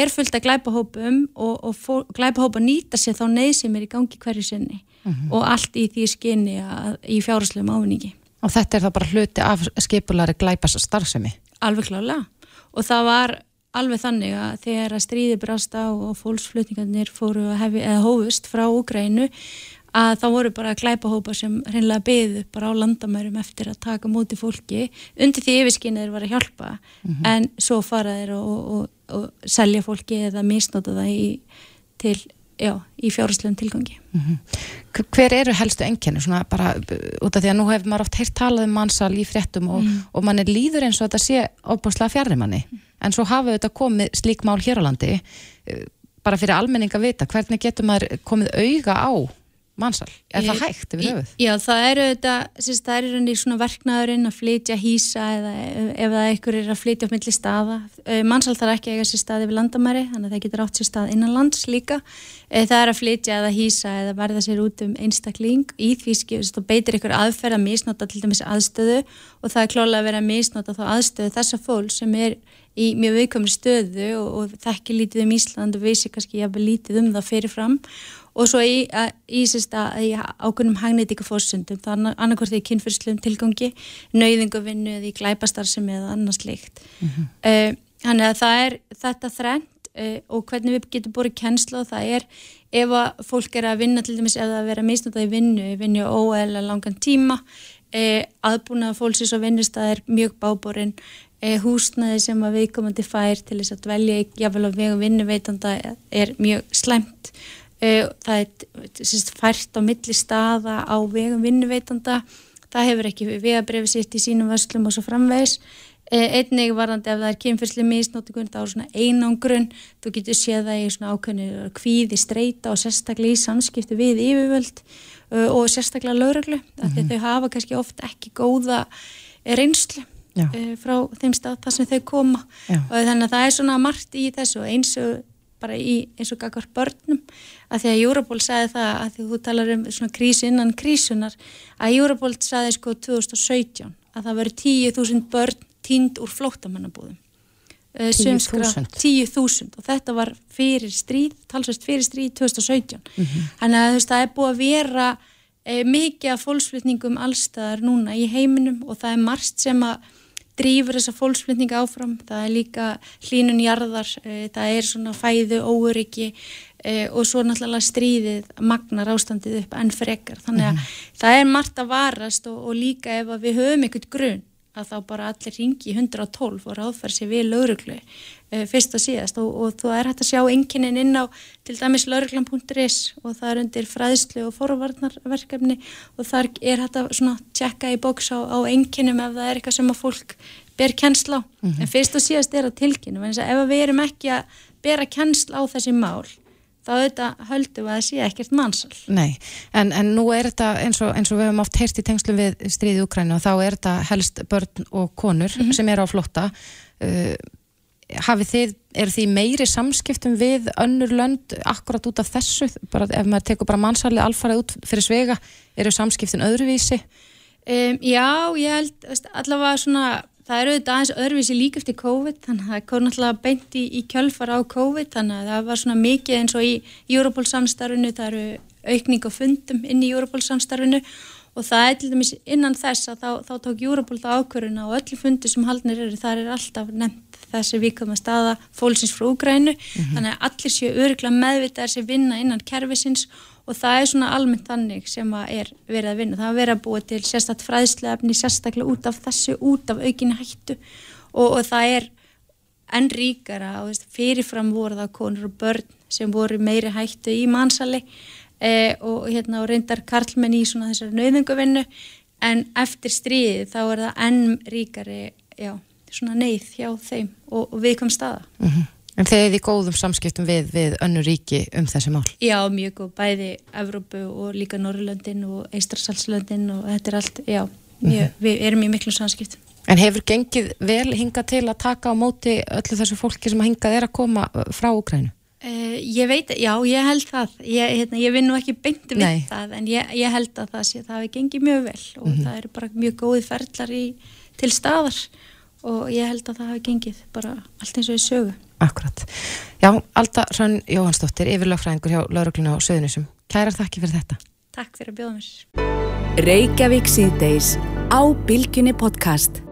er fullt að glæpahópum og, og fólk, glæpahópa nýta sér þá neyð sem er í gangi hverju sinni mm -hmm. og allt í því skinni að, í fjárháslegum ávinningi
Og þetta er þá bara hluti af skipulari glæpas starfsemi?
Alveg klálega og það var alveg þannig að þegar að stríði brasta og fólksflutningarnir fóru hefi, hófust frá Úgrænu að þá voru bara glæpahópa sem hreinlega beðu bara á landamærum eftir að taka móti fólki undir því yfirskinnið þeir var að hjálpa mm -hmm. en svo fara þeir og, og, og selja fólki eða misnóta það í, til, já, í fjárhastlegum tilgangi mm
-hmm. Hver eru helstu enginni? Svona bara út af því að nú hefur maður oft heilt talað um mannsal í fréttum og, mm. og mann er líður eins og þetta sé óbúslega fjárrimanni en svo hafa þetta komið slík mál hér á landi bara fyrir almenning að vita hvernig getur maður komið auga á mannsal, er ég, það hægt yfir höfuð?
Já, það eru þetta, sérst, það eru í svona verknaðurinn að flytja hýsa eða ef það ekkur er að flytja upp milli staða, mannsal þarf ekki að eiga sér staði við landamæri, þannig að það getur átt sér stað innan lands líka, það er að flytja eða hýsa eða verða sér út um einstakling. Í því skifst og beitir ykkur aðferð að misnota til dæmis aðstöðu og það er klálega að vera að misnota þá aðstöðu þessa fólk sem er í mjög viðkomri stöðu og, og þekki lítið um Ísland og vissi kannski jafnveg lítið um það fyrirfram og svo í, í, í ákveðnum hagnýtíkafórsundum, það er annarkvært í kynfyrsluðum tilgangi, nauðingavinnu eða í glæpastarsum eða annars líkt. Mm -hmm. uh, þannig að það er þetta þrengt uh, og hvernig við getum búið kennsla og það er ef að fólk er að vinna til dæmis eða að vera misnótað í vinnu, vinnu óeðla langan tíma, uh, aðbúnað fólksins og vinnustað er mjög báborinn, húsnaði sem að viðkomandi fær til þess að dvelja í jáfnvel á vegum vinnuveitanda er mjög slemt Eh, það er sérst, fært á milli staða á vegum vinnuveitanda það hefur ekki vegabrefið sitt í sínum vöslum og svo framvegs eh, einnig varðandi ef það er kynfyrsli misnótikun þá er svona einangrun þú getur séð það í svona ákveðinu kvíði streyta og sérstaklega í samskiptu við yfirvöld eh, og sérstaklega lauruglu, mm -hmm. þau hafa kannski oft ekki góða reynslu Já. frá þeim stað þar sem þau koma Já. og þannig að það er svona margt í þessu eins og bara í eins og gagvar börnum. Að því að Europol sagði það að því þú talar um svona krísu innan krísunar að Europol sagði sko 2017 að það veri 10.000 börn tínd úr flóttamannabúðum.
10.000
10.000 og þetta var fyrir stríð talsvægt fyrir stríð 2017 mm -hmm. þannig að þú veist það er búið að vera e, mikið af fólksflutningum allstaðar núna í heiminum og það er margt sem að drýfur þessa fólksflutninga áfram, það er líka hlínun jarðar, e, það er svona fæðu, óöryggi e, og svo náttúrulega stríðið magnar ástandið upp enn frekar, þannig að mm. það er margt að varast og, og líka ef við höfum einhvern grunn að þá bara allir ringi 112 og ráðfæri sér við lauruglu fyrst og síðast og, og þú er hægt að sjá enginin inn á til dæmis lauruglan.is og það er undir fræðslu og forvarnarverkefni og þar er hægt að svona tjekka í bóks á, á enginum ef það er eitthvað sem að fólk ber kennsla á mm -hmm. en fyrst og síðast er það tilkynum en ef við erum ekki að bera kennsla á þessi mál þá auðvitað höldum við að það sé ekkert mannsal.
Nei, en, en nú er þetta eins og, eins og við hefum oft heyrst í tengslu við stríði Ukrænu og þá er þetta helst börn og konur mm -hmm. sem er á flotta. Uh, hafið þið, er því meiri samskiptum við önnur lönd akkurat út af þessu? Bara, ef maður tekur bara mannsalið alfarið út fyrir svega, eru samskiptin öðruvísi?
Um, já, ég held allavega svona Það eru auðvitað aðeins öðruvísi líka eftir COVID, þannig að það kom náttúrulega beint í, í kjölfar á COVID, þannig að það var svona mikið eins og í Europol samstarfinu, það eru aukning og fundum inn í Europol samstarfinu og það er til dæmis innan þess að þá, þá tók Europol það ákvöruna og öllu fundi sem haldnir eru, það er alltaf nefnt þessi vikama staða fólksins frá Úgrænu, mm -hmm. þannig að allir séu öruglega meðvitaðar sér vinna innan kervisins og það er svona almennt þannig sem að er verið að vinna. Það er verið að búa til sérstakt fræðsluefni, sérstaklega út af þessu, út af aukinni hættu og, og það er enn ríkara og fyrirfram voru það konur og börn sem voru meiri hættu í mannsali e, og, hérna, og reyndar karlmenn í svona þessari nöðungavinnu en eftir stríði þá er það enn ríkari já, svona neyð hjá þeim og, og viðkvæm staða.
En þeir eru í góðum samskiptum við, við önnu ríki um þessi mál.
Já, mjög góð, bæði Evrópu og líka Norrlöndin og Eistrarsalslöndin og þetta er allt, já, mjög, við erum í miklu samskiptum.
En hefur gengið vel hingað til að taka á móti öllu þessu fólki sem að hingað er að koma frá Ukrænu?
Uh, ég veit, já, ég held það. Ég, hérna, ég vinn nú ekki beint við
Nei.
það, en ég, ég held að það sé, það hefur gengið mjög vel og það eru bara mjög góði ferlar í, til staðar og ég held að það hefur gengið bara allt eins og í sögu.
Akkurat. Já, Alda Hrönn Jóhannsdóttir, yfirlögfræðingur hjá Laurugluna á Söðunisum. Kærar þakki fyrir þetta.
Takk fyrir að bjóða mér.
Reykjavík síðdeis á Bilginni podcast.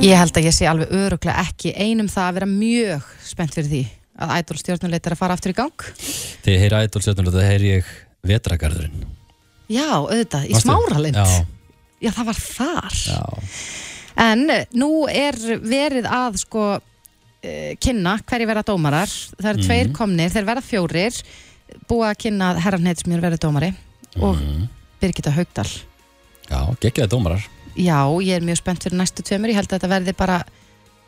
Ég held að ég sé alveg öruglega ekki einum það að vera mjög spennt fyrir því að ædol stjórnuleit er að fara aftur í gang.
Þegar ég heyri ædol stjórnulega, það heyri ég vetragarðurinn.
Já, auðvitað, í smáralind.
Já,
Já, það var þar.
já.
En eh, nú er verið að sko uh, kynna hverju verða dómarar. Það eru tveir komnir, þeir verða fjórir, búið að kynna herran Heidsmjör verða dómari og Birgitta Haugdal.
Já, geggjaði dómarar.
Já, ég er mjög spennt fyrir næstu tveimur. Ég held að þetta verði bara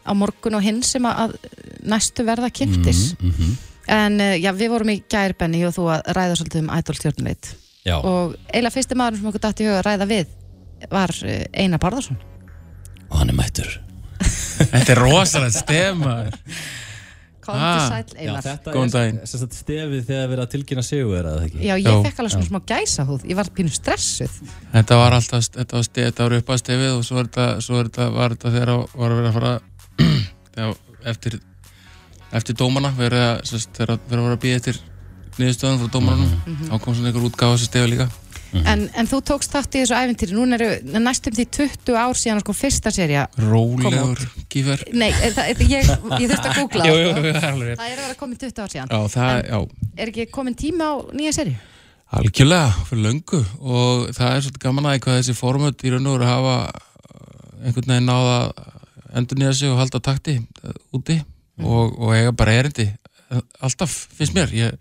á morgun og hinn sem að næstu verða kynntis.
Mm -hmm.
En uh, já, við vorum í gærbenni og þú að ræða svolítið um ædol stjórnuleit.
Já,
Og eiginlega fyrsti maður sem okkur dætti í huga að ræða við var uh, Einar Barðarsson.
og hann er mættur. [LAUGHS]
Þetta er rosalegt stefn Ah,
sæll Einar.
þetta er sem sagt stefið þegar verið að tilkynna sigur, er það ekki?
Já, ég
Já.
fekk alveg svona smá gæsa húð. Ég var pínu stressuð.
Þetta var alltaf, þetta var, stef, þetta var upp að stefið og svo, er þetta, svo er þetta, var þetta þegar á- var að vera að fara [CLEARS THROAT] eftir, eftir að, sérst, þegar verið að vera að býja eftir niðurstöðum frá dómaranum
Mhm.
þá kom svona einhver útgáfa þessu stefi líka
En, en þú tókst þátt í þessu æfintýri. Núna eru næstum því 20 ár síðan sko fyrsta serja.
Rólegur gífer
Nei, er það, er, ég, ég þurfti að googla.
Jú,
sko.
jú, jú, það er
Það er að vera komin 20 ár síðan.
Já, það,
Er ekki komin tíma á nýja serju?
algjörlega fyrir löngu og það er svolítið gaman að hvað þessi formut í raun og veru hafa uh, einhvern veginn náða endur nýja sig og halda takti uh, úti og, og eiga bara erindi uh, alltaf finnst mér. Ég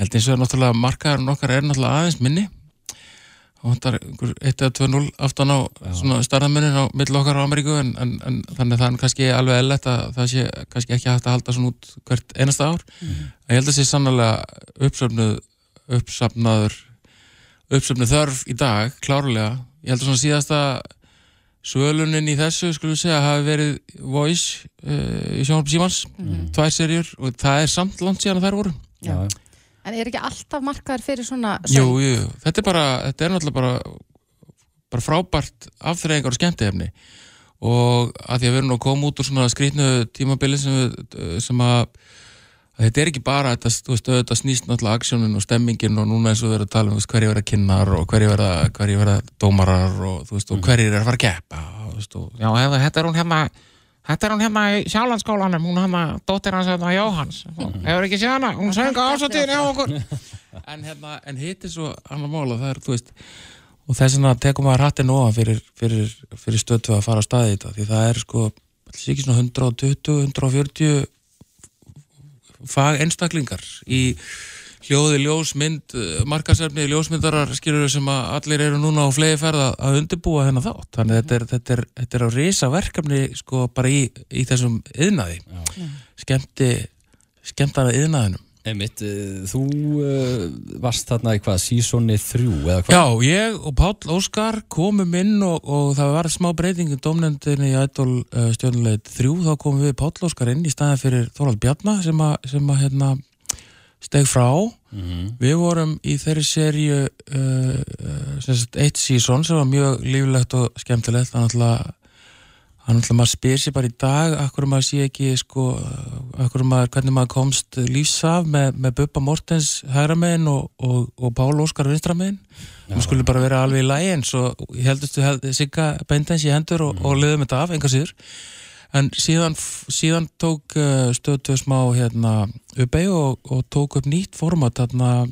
held eins og er náttúrulega markaðurinn okkar er náttúrulega aðeins minni. Og þetta er einhver 1 eða 2-0 aftan á svona starðamennin á mill okkar á Ameríku en, en, en þannig að það er kannski alveg eðlert að það sé kannski ekki hægt að halda svona út hvert einasta ár. En ég held að sé sannlega uppsöfnuð uppsafnaður uppsöfnuð þörf í dag, klárlega. Ég held að svona síðasta svölunin í þessu, skulum segja hafi verið Voice uh, í sjónvarp Símans. Tvær serjur og það er samt langt síðan að þær voru.
Já,
En er ekki alltaf markaður fyrir svona
jú, jú, þetta er bara þetta er náttúrulega bara, bara frábært afþreyingar og skemmtihefni og að því að við erum nú að koma út úr svona skrýtnu tímabili sem, við, sem að, að þetta er ekki bara þetta, þú veist, þetta snýst náttúrulega aksjónin og stemmingin og núna eins og við erum að tala um hverju verða kynnar og hverju verða, hverju verða dómarar og veist, og hverju er að fara að keppa og, og, já, þetta er hún hérna Þetta er hún hérna í sjálandsskólanum, hún hérna, dóttir hans hérna Jóhans. Hefur ekki séð hana, hún söng á ásóttíðin hjá okkur. [LAUGHS] En hérna, en hitt er svo annar mála, það er, þú veist, og þess vegna tekum maður hattin ofan fyrir, fyrir, fyrir stötu að fara á staði í þetta, því það er sko, alls ekki svona 120, 140 fag einstaklingar í hljóði, ljósmynd, markasefni, ljósmyndarar skilur sem að allir eru núna á flegi ferð að- undirbúa hennar þátt. Þannig þetta er, þetta er, þetta er á risa verkefni sko bara í, í þessum yðnaði. Skemmti, skemmtana yðnaðinum.
Einmitt, uh, þú uh, varst þarna í hvað, sísoni þrjú eða hvað?
Já, ég og Páll Óskar komum inn og, og það var smá breyting í domnendinni í Ædol uh, stjórnuleit þrjú, þá komum við Páll Óskar inn í staðin fyrir Þorvald Bjarnar sem að, sem að hérna, steg frá. Við vorum í þeirri serju uh, eitt sísón sem var mjög líflegt og skemmtilegt. Þannig að Þannig að maður spyr sér bara í dag akkur maður sé ekki sko, maður, hvernig maður komst lífsaf með, með Bubba Mortens hægra megin og, og, og Pál Óskar vinstra megin. Maður skulle bara vera alveg í lægi eins og ég heldustu held, sigga beintens í hendur og, og liðum þetta af, enga síður. En síðan, síðan tók uh, stöðtöð smá hérna uppi og, og tók upp nýtt format eh,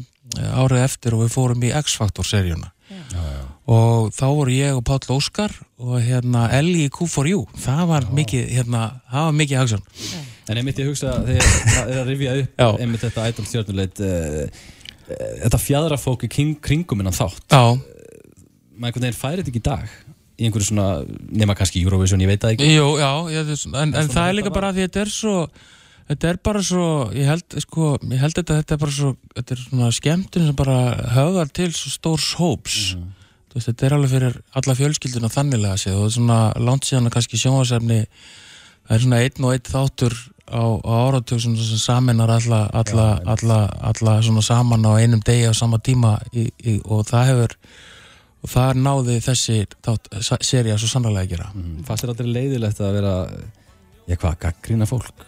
árið eftir og við fórum í X-Factor seríuna og þá voru ég og Páll Óskar og hérna Ellie í Q4U það var mikið, hérna, það var mikið hagsjón.
En ég hugsa þegar það er að rifja upp
Já.
einmitt þetta ædol stjórnuleit uh, uh, þetta fjadrafólk í kring, kringum innan þátt.
Já,
maður einhvern veginn færi þetta ekki í dag í einhverju svona, nema kannski Eurovision, ég veit það ekki.
Jú, já, ég, en, en það er líka bara að því þetta er svo þetta er bara svo, ég held sko, ég held þetta, þetta er bara svo þetta er svona skemmtun sem bara höfðar til svo stórs hóps. Þú veist, þetta er alveg fyrir alla fjölskylduna þannilega séð og það er svona langt síðan að kannski sjónvarsefni það er svona einn og einn þáttur á, á áratug sem, saminar alla, alla, alla, alla svona saman á einum degi á sama tíma í, í, og það hefur og það náði þessi þátt, serið svo sannlega að gera.
Fast er aldrei leiðilegt að vera ég hvað, gaggrýna fólk?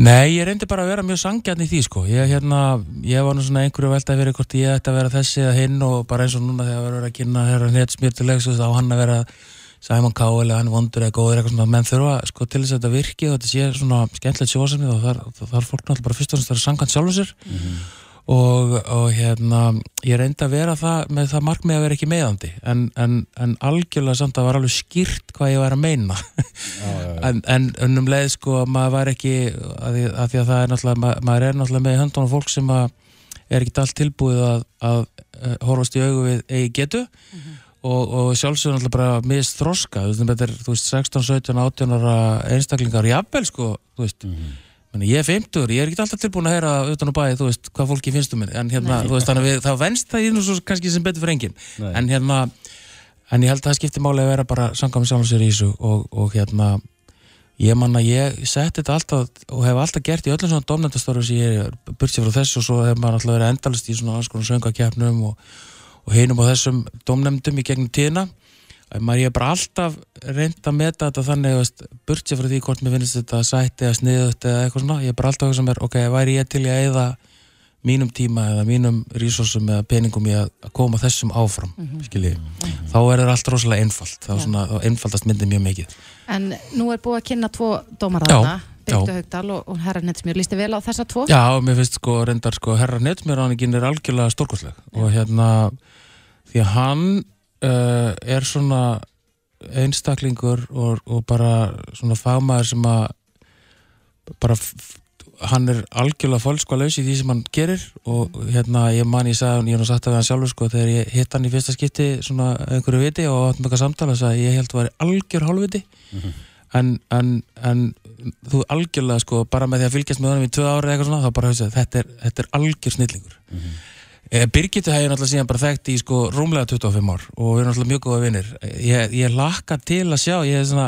Nei, ég reyndi bara að vera mjög sangjarn í því sko. ég, hérna, ég var nú svona einhverju velta að vera hvort ég ætti að vera þessi eða hinn og bara eins og núna þegar við erum að kynna herra netsmjörtulegs og þá hann að vera Simon Cowell eða hann vondur eða góður eitthvað svona. Menn þurfa sko til þess að þetta virki og þetta sé svona skemmtilegt sjóðsefni og þar, þar fólk náttúrulega bara fyrst og að vera sangjarn sjálfur sér og, og hérna ég reyndi að vera það með það markmið að vera ekki meðandi en, en, en algjörlega samt að var alveg skýrt hvað ég var að meina. En, en, en um leið sko maður var ekki að því að, því að það er náttúrulega ma maður er náttúrulega með höndunum fólk sem að er ekki allt tilbúið að, að, að horfast í augu við eigi getu. Og, og sjálfsögur náttúrulega bara mist þroska, þú veist, þetta er, þú veist 16, 17, 18 ára einstaklingar jafnvel sko, þú veist. Meni, ég er 50, ég er ekki alltaf tilbúin að heyra utan á bæði, þú veist, hvað fólki finnst um mig. En hérna,
Nei.
þú veist, þannig að þá venst það í nú svo kannski sem betur fyrir enginn. En hérna, en ég held að það skiptir máli að vera bara sangað með sjálfum sér í þessu og, og hérna, ég manna ég setti þetta alltaf og hef alltaf gert í öllum svona domnendastóru sem ég er burtið frá þessu og svo hef maður alltaf verið endalist í svona alls konar söngakefnum og, og hinum á þessum domnendum í gegnum tíðina maður ég er bara alltaf reynd að meta þetta þannig, veist, burtið frá því hvort mér finnst þetta sætt eða sniðut eða eitthvað svona, ég er bara alltaf að hugsa mér, ok, væri ég til að eyða mínum tíma eða mínum resursum eða peningum í að koma þessum áfram, mm skiljið, þá er það allt rosalega einfalt, þá, þá einfaldast myndið mjög mikið.
En nú er búið að kynna tvo Birgdu
já.
Haugdal og, og Herra Netsmjör. Líst þið vel á þessa tvo?
Já, mér finnst sko reyndar sko herra netsmjöráningin er algjörlega stórkostleg og hérna því að hann uh, er svona einstaklingur og, og bara svona fagmaður sem að bara hann er algjörlega fólkskvalaus í því sem hann gerir og hérna ég man ég sagði, ég hef nú sagt það við hann sjálfur sko þegar ég hitt hann í fyrsta skipti svona einhverju viti og áttum eitthvað samtala þess að ég held að væri algjör hálfviti. En, en, en þú algjörlega sko bara með því að fylgjast með honum í tvö ári eitthvað svona þá bara hugsa þetta er, þetta er algjör snillingur. Mm -hmm. Birgitu hef ég náttúrulega síðan bara þekkt í sko rúmlega 25 ár og við erum náttúrulega mjög góða vinnir ég, ég laka til að sjá ég, er svona,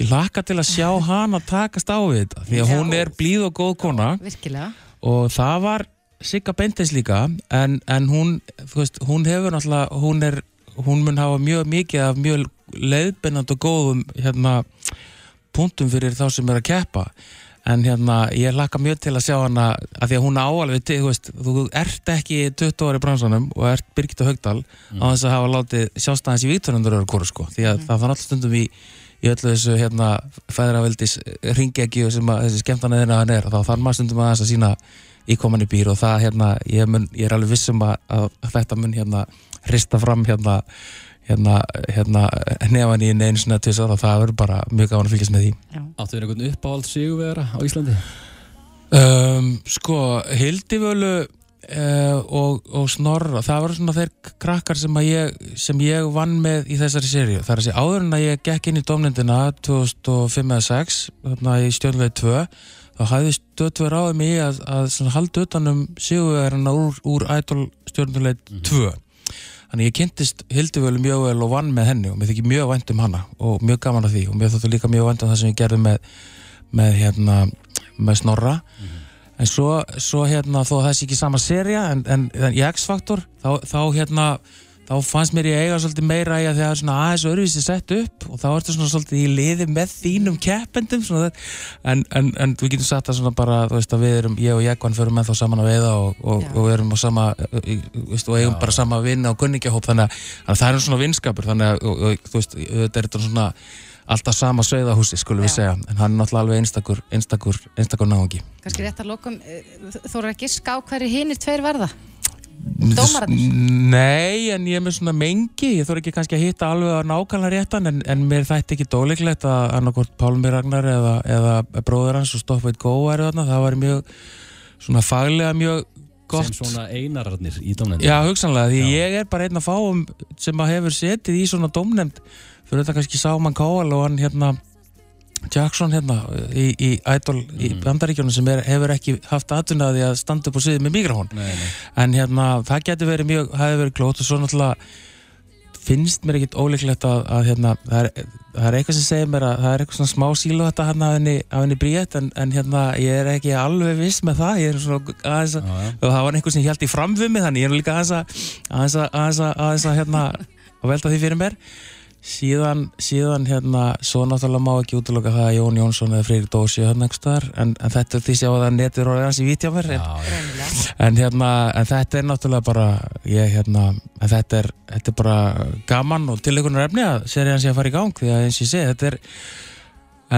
ég laka til að sjá hana takast á við þetta því að hún er blíð og góð kona.
Virkilega.
og það var Sigga Bendis líka en, en hún, þú veist, hún hefur náttúrulega, hún er, hún mun hafa mjög mikið af mjög leiðbennand og góðum hérna punktum fyrir þá sem er að keppa en hérna, ég laka mjög til að sjá hana að því að hún á alveg til, þú veist þú ert ekki 20 ári í bransanum og ert Birgitta Haugdal á þess að hafa látið sjástæðans í Víktorundur öru kóru sko, því að það fann alltaf stundum í í öllu þessu hérna fæðravildis ringegju sem að þessi skemmtana þeirra hann er, þá þarf maður stundum að þess að sína íkomandi býr og það hérna ég, mun, ég er alveg vissum að, að þetta mun hérna hrista fram hérna hérna, hérna nefan í einu sinna tvisar og það verður bara mjög gáðan að fylgjast með því.
Áttu þér einhvern uppáhald sigurvegara á Íslandi?
Um, sko, Hildivölu uh, og, og Snorra það voru svona þeir krakkar sem, að ég, sem ég vann með í þessari seríu. Það er að segja áður en að ég gekk inn í domnendina 2005 eða 6 þarna í stjórnulegi 2 þá hafði stöðtvö ráðið mig að, að halda utanum sigurverðina úr, úr Idol stjórnulegi 2 Þannig ég kynntist Hildivölu mjög vel og vann með henni og mér þykir mjög vænt um hana og mjög gaman af því og mér þóttu líka mjög vænt um það sem ég gerði með, með, hérna, með Snorra. En svo, svo hérna þó að það sé ekki sama seria en, en, en í X-Factor þá, þá hérna þá fannst mér ég eiga svolítið meira í að því að svona aðeins öðruvísi sett upp og þá ertu svona svolítið í liði með þínum keppendum svona, það- en, en, en við getum sagt það svona bara þú veist að við erum, ég og Jekvann förum með þá saman að veiða og, og,
Já.
og við erum á sama veist, og eigum bara sama vinn á kunningjahóp þannig að, að það er svona vinskapur þannig að og, og, þú veist, þetta er svona alltaf sama sveiðahúsi skulum við
Já.
segja en hann er náttúrulega alveg einstakur einstakur, einstakur náungi
Kannski rétt að lokum, eh, þú
Nei, en ég er með svona mengi, ég þarf ekki kannski að hitta alveg að nákvæmlega réttan en, en mér þætti ekki dóleiklegt að annarkort Pálmi Ragnar eða, eða bróður hans og Stop It Go væri þarna, það var mjög svona faglega mjög gott.
Sem svona einararnir í dómnefndinni.
Já, hugsanlega, því ég er bara einn að fáum sem að hefur setið í svona dómnefnd fyrir þetta kannski Sáman Káal og hann hérna Jackson hérna í, í Idol í bandaríkjónu sem er, hefur ekki haft aðtunnaði að standa upp á sviði með mikrofón en hérna það getur verið mjög, það hefur verið glót og svo náttúrulega finnst mér ekkit ólíklegt að, að hérna, það er, það er eitthvað sem segir mér að það er eitthvað svona smá sílu þetta hérna af henni, henni bríet en, en hérna ég er ekki alveg viss með það ég er svona aðeins að, og það var einhver sem held í framvumi þannig ég er líka aðeins að aðeins að, aðeins að, aðeins að hérna að velta því fyrir mér síðan, síðan hérna svo náttúrulega má ekki útloka það að Jón Jónsson eða Freyri Dósi hérna einhvers staðar en, en þetta er því sjá að netur orðið hans í vítja mér en, en hérna en þetta er náttúrulega bara ég hérna en þetta er, þetta er bara gaman og tilökunar efni að serið hans ég að fara í gang því að eins og ég segi þetta er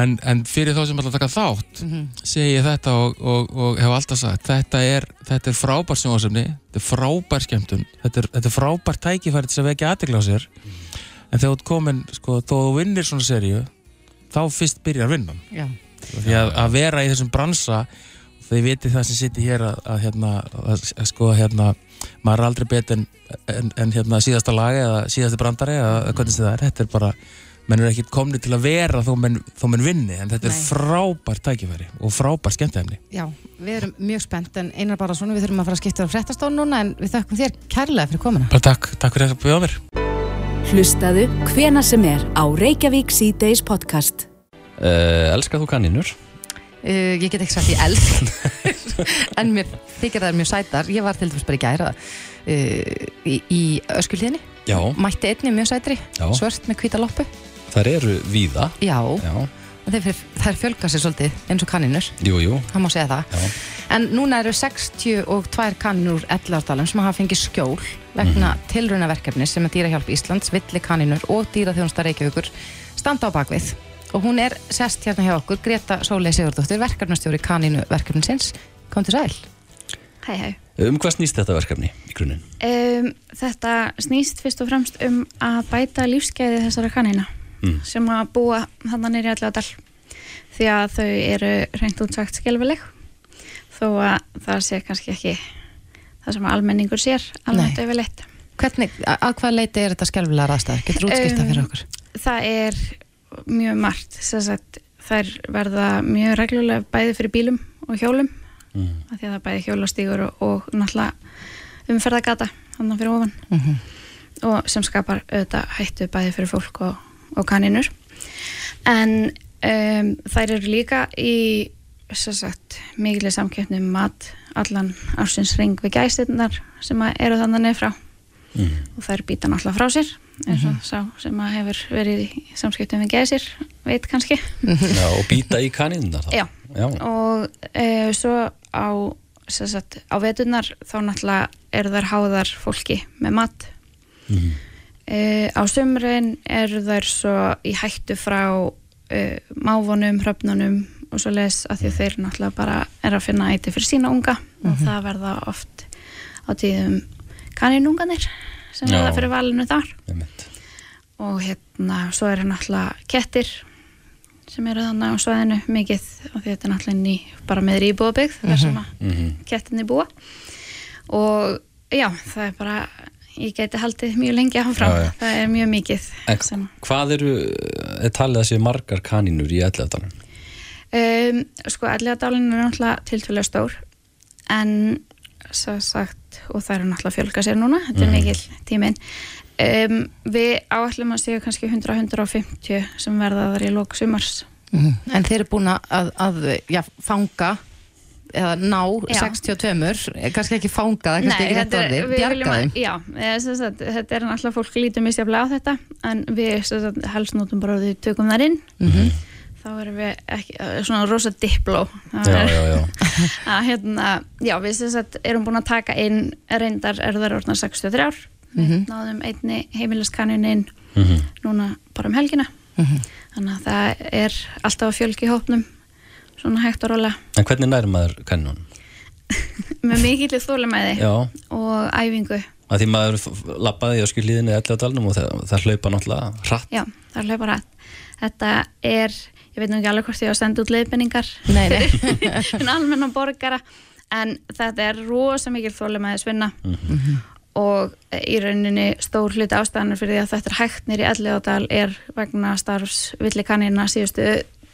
en, en fyrir þá sem að taka þátt segi ég þetta og, og, og hef alltaf sagt þetta er, þetta er frábær sjónasefni þetta er frábær skemmtun þetta er, þetta er frábær tækifæri til að vekja aðtegla á sér en þegar þú ert komin, sko, þó þú vinnir svona seríu, þá fyrst byrjar vinnan.
Já.
Því að, að vera í þessum bransa, þau viti það sem sittir hér að, að hérna, að, sko, hérna, maður er aldrei betur en, en, en hérna, síðasta lagi eða síðasti brandari eða hvernig það er, þetta er bara, menn er ekki komni til að vera þó menn, þó menn vinni, en þetta er
Nei.
frábær tækifæri og frábær skemmtefni.
Já, við erum mjög spennt en einar bara svona, við þurfum að fara að skipta á fréttastón núna en við þakkum þér kærlega fyrir komuna.
Bara takk, takk fyrir að bjóða mér.
Hlustaðu hvena sem er á Reykjavík C-Days podcast.
Uh, elskar þú kaninur?
Uh, ég get ekki sagt ég elsk [LAUGHS] en mér þykir það mjög sætar ég var til dæmis bara í gæra uh, í, í öskulíðinni
Já,
mætti einni mjög sætri,
Já.
svört með hvíta loppu
þær eru víða.
já,
Já,
og þeir, þær fjölga sér svolítið eins og kaninur,
jú, jú.
það má segja það
Já.
En núna eru 62 kaninur ellardalum sem hafa fengið skjól vegna mm tilraunaverkefni sem að Dýrahjálp Íslands, Villi kaninur og Dýraþjónsta Reykjavíkur standa á bakvið og hún er sest hérna hjá okkur Greta Sólei Sigurdóttir, verkefnastjóri kaninu verkefninsins, kom til sæl
Hæ, hæ.
Um hvað snýst þetta verkefni í grunninn?
Um, þetta snýst fyrst og fremst um að bæta lífsgæði þessara kanina
Mm.
sem að búa þannig nýri allavega því að þau eru reynd útsagt skelfileg þó að það sé kannski ekki það sem almenningur sér alveg yfirleitt.
Hvernig, að að hvað leiti er þetta skelfilega raðstæð? Getur útskýrta
Um,
fyrir okkur?
Það er mjög margt sem sagt, þær verða mjög reglulega bæði fyrir bílum og hjólum
Mm.
af því að það er bæði hjólastígur og, og náttúrulega umferðagata þannig fyrir ofan
Mhm.
og sem skapar auðvitað hættu bæði fyrir fólk og, og kaninur en um, þær eru líka í sagt, mikilvæg samkeppni um mat allan ársins ring við gæstinnar sem að eru þannig neð frá
Mm.
og þær býta náttúrulega frá sér eins og sá sem að hefur verið í samskiptum við gæsir, veit kannski
Já, og býta í kaninunar þá?
Já.
Já.
og e, svo á, sagt, á veturnar þá náttúrulega eru þær háðar fólki með mat
Mhm.
e, á sömurinn eru þær svo í hættu frá e, máfunum, hröfnunum og svo les að því að þeir náttúrulega bara er að finna æti fyrir sína unga. Og það verða oft á tíðum kaninunganir sem
Já.
verða fyrir valinu þar. Og hérna svo eru náttúrulega kettir sem eru þannig á svæðinu mikið. Og þetta er náttúrulega ný bara meðri íbúðabygg þar sem að
Mhm.
kettinni búa. Og já, það er bara ég geti haldið mjög lengi áfram.
Já, já.
það er mjög mikið
En
sem,
hvað eru, er talið að sé margar kaninur í elleðdalum?
Um, sko allega dálinn er náttúrulega tiltvölega stór en svo sagt og það eru náttúrulega fjölga sér núna þetta er
Mhm.
mikil tíminn um, við áætlum að séu kannski 100-150 sem verða þar í lók sumars
Mhm. En þeir eru búin að, að já, fanga eða ná
Já.
62 eh, kannski ekki fanga, það er kannski ekki rétt
þetta
orði
við
bjarga
viljum að-
þeim
Já, sagt, þetta er náttúrulega fólk lítur misjaflega á þetta en við sem sagt, helst notum bara að við tökum þar inn
Mhm.
Þá erum við ekki, eh, svona rosa dipló
Já, já, já. [LAUGHS]
að hérna, já, við sem sagt erum búin að taka inn reyndar er það orðnar 63
Mhm.
við náðum einni heimiliskanun inn
Mhm.
núna bara um helgina
Mhm.
þannig að það er alltaf að fjölgi hópnum svona hægt og róla
En hvernig nær maður kaninunum? [LAUGHS]
með mikill þólimæði
Já,
og æfingu
að því maður labbaði á skilliðinni elli á dalnum og það, það hlaupa náttúrulega hratt
Já, það hlaupa rætt. Þetta er, ég veit nú ekki alveg hvort ég á að senda út
nei.
fyrir almenna borgara, en þetta er rosa mikil þólimæði svinna og í rauninni stór hluti ástæðanir fyrir því að þetta er hægt nýri Elliðádal er vegna starfs villikanina síðustu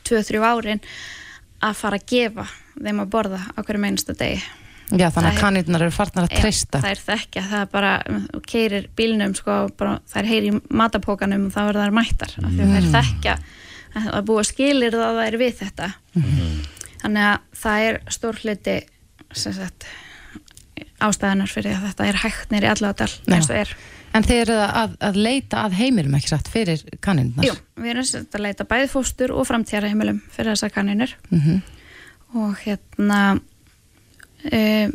2-3 árin að fara að gefa þeim að borða á hverju meinsta degi.
Já, þannig
Það
að
er-
kanínurnar eru farnar að treysta.
Það er þekkja, það er bara, keirir bílnum sko, bara, það er heyri í matapókanum og það verður þær mættar, að það er þekkja að að skilir það að það er við þetta þannig að það er stór hluti sem sagt ástæðanar fyrir að þetta er hægt nýri alladal eins og er.
En þið eru að, að leita að heimilum ekki satt fyrir kanínurnar?
Jú, við erum að leita bæði fóstur og framtíðara heimilum fyrir þessar kaninur
Mhm.
og hérna um,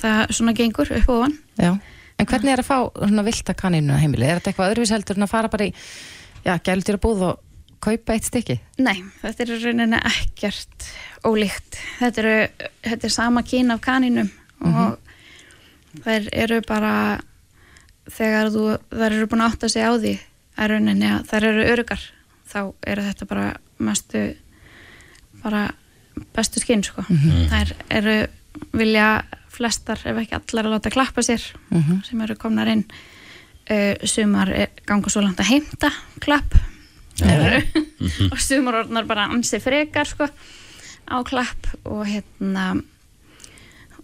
það svona gengur upp og ofan
Já. En hvernig er að fá svona vilta kanínuna heimili? Er þetta eitthvað öðruvís heldur en að fara bara í, já, gældur að búð og kaupa eitt stykki?
Nei, þetta er í rauninni ekkert ólíkt. Þetta, eru, þetta er sama kyn af kaninum og þær eru bara þegar þú, þær eru búin að átta sig á því að rauninni að þær eru örugar þá eru þetta bara mestu bara bestu skinn sko. Þær eru vilja flestar ef ekki allar að láta klappa sér
Mhm.
sem eru komnar inn uh, sumar ganga svo langt að heimta klapp. [LAUGHS] og sumar orðnar bara ansi frekar sko, á klapp og hérna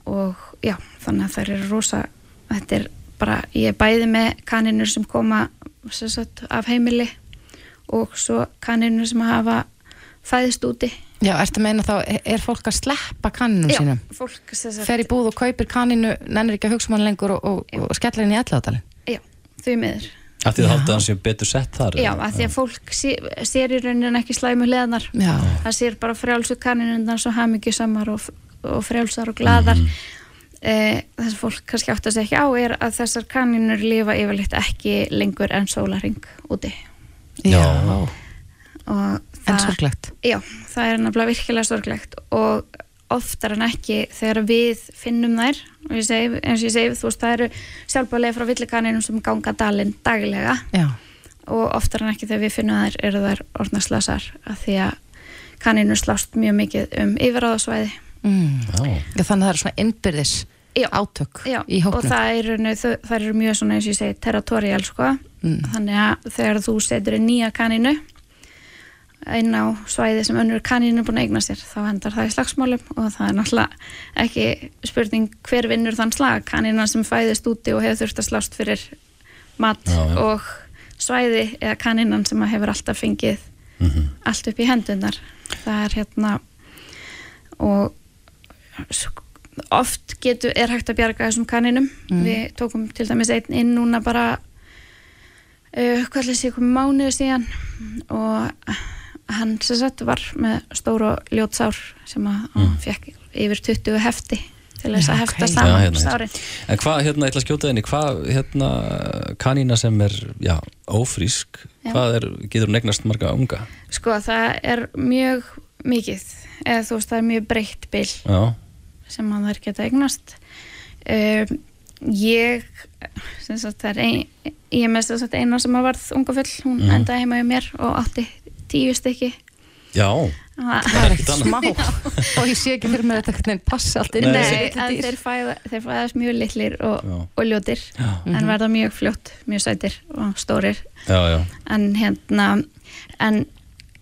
og já, þannig að þær eru rosa þetta er bara, ég er bæði með kaninur sem koma sem sagt, af heimili og svo kaninur sem hafa fæðist úti.
Já, ertu að meina þá, er fólk að sleppa kaninum
Já,
sínum?
fólk sem sagt,
Fer í búð og kaupir kaninu, nennir ekki að hugsa um hann lengur og, og, og skellir henni í elladalinn?
já, því miður
Af því að hann sé betur sett þar
Já, að því að fólk sé, sér í rauninni ekki slæmu hliðanar
Já.
það sér bara frjálsu kaninundar svo hamingjusamar og, og frjálsar og gladar mm þess að fólk kannski átt að segja ekki á er að þessar kaninur lifa yfirleitt ekki lengur en sólaring úti.
Já.
og
En
það,
sorglegt.
já, það er nefnilega virkilega sorglegt og oftar en ekki þegar við finnum þær og ég segi, eins og ég segi, þú veist, það eru sjálfbálega frá villikaninum sem ganga dalinn daglega
Já.
og oftar en ekki þegar við finnum þær eru þær orðnarslasar að því að kaninu slást mjög mikið um yfiráðasvæði
Mm. Þannig að það eru svona innbyrðis
Já.
átök
Já,
í hóknum.
og það er, þau- þær eru mjög svona eins og ég segi territorial sko
Mm.
þannig að þegar þú setur inn nýja kaninu inn á svæði sem önnur kaninu er búin að eigna sér þá hendar það í slagsmálum og það er náttúrulega ekki spurning hver vinnur þann slag kanina sem fæðist úti og hefur þurft að slást fyrir mat
Já, já.
og svæði eða kaninan sem að hefur alltaf fengið allt upp í hendunar það er hérna og oft getur, er hægt að bjarga þessum kaninum
Mm.
við tókum til dæmis einn inn núna bara uh, hvað ætla sé komið mánuðu síðan og hann sem sagt var með stór og ljót sár sem að hann fekk yfir 20 hefti til þess að hefta saman
hérna,
sárin.
En hvað, hérna, ég ætla að skjóta þenni, hvað, hérna, kanína sem er, já, ófrísk,
Já.
hvað er, getur hún eignast marga unga?
sko það er mjög mikið eða þú veist það er mjög breytt bil
Já,
sem að þær geta eignast. Um, ég sem sagt það er ein, ég með sem sagt eina sem að varð unga full hún
Mhm.
endaði heima hjá mér og átti tíu stykki
já,
það
Það er ekkert smá. [LAUGHS] og ég sé ekki fyrir mig að þetta passa allt inn
Nei,
dýr.
þeir, fæða, þeir fæðast mjög litlir og, og ljótir
Já.
en
Mhm.
verða mjög fljótt, mjög sætir og stórir.
Já, já,
en hérna en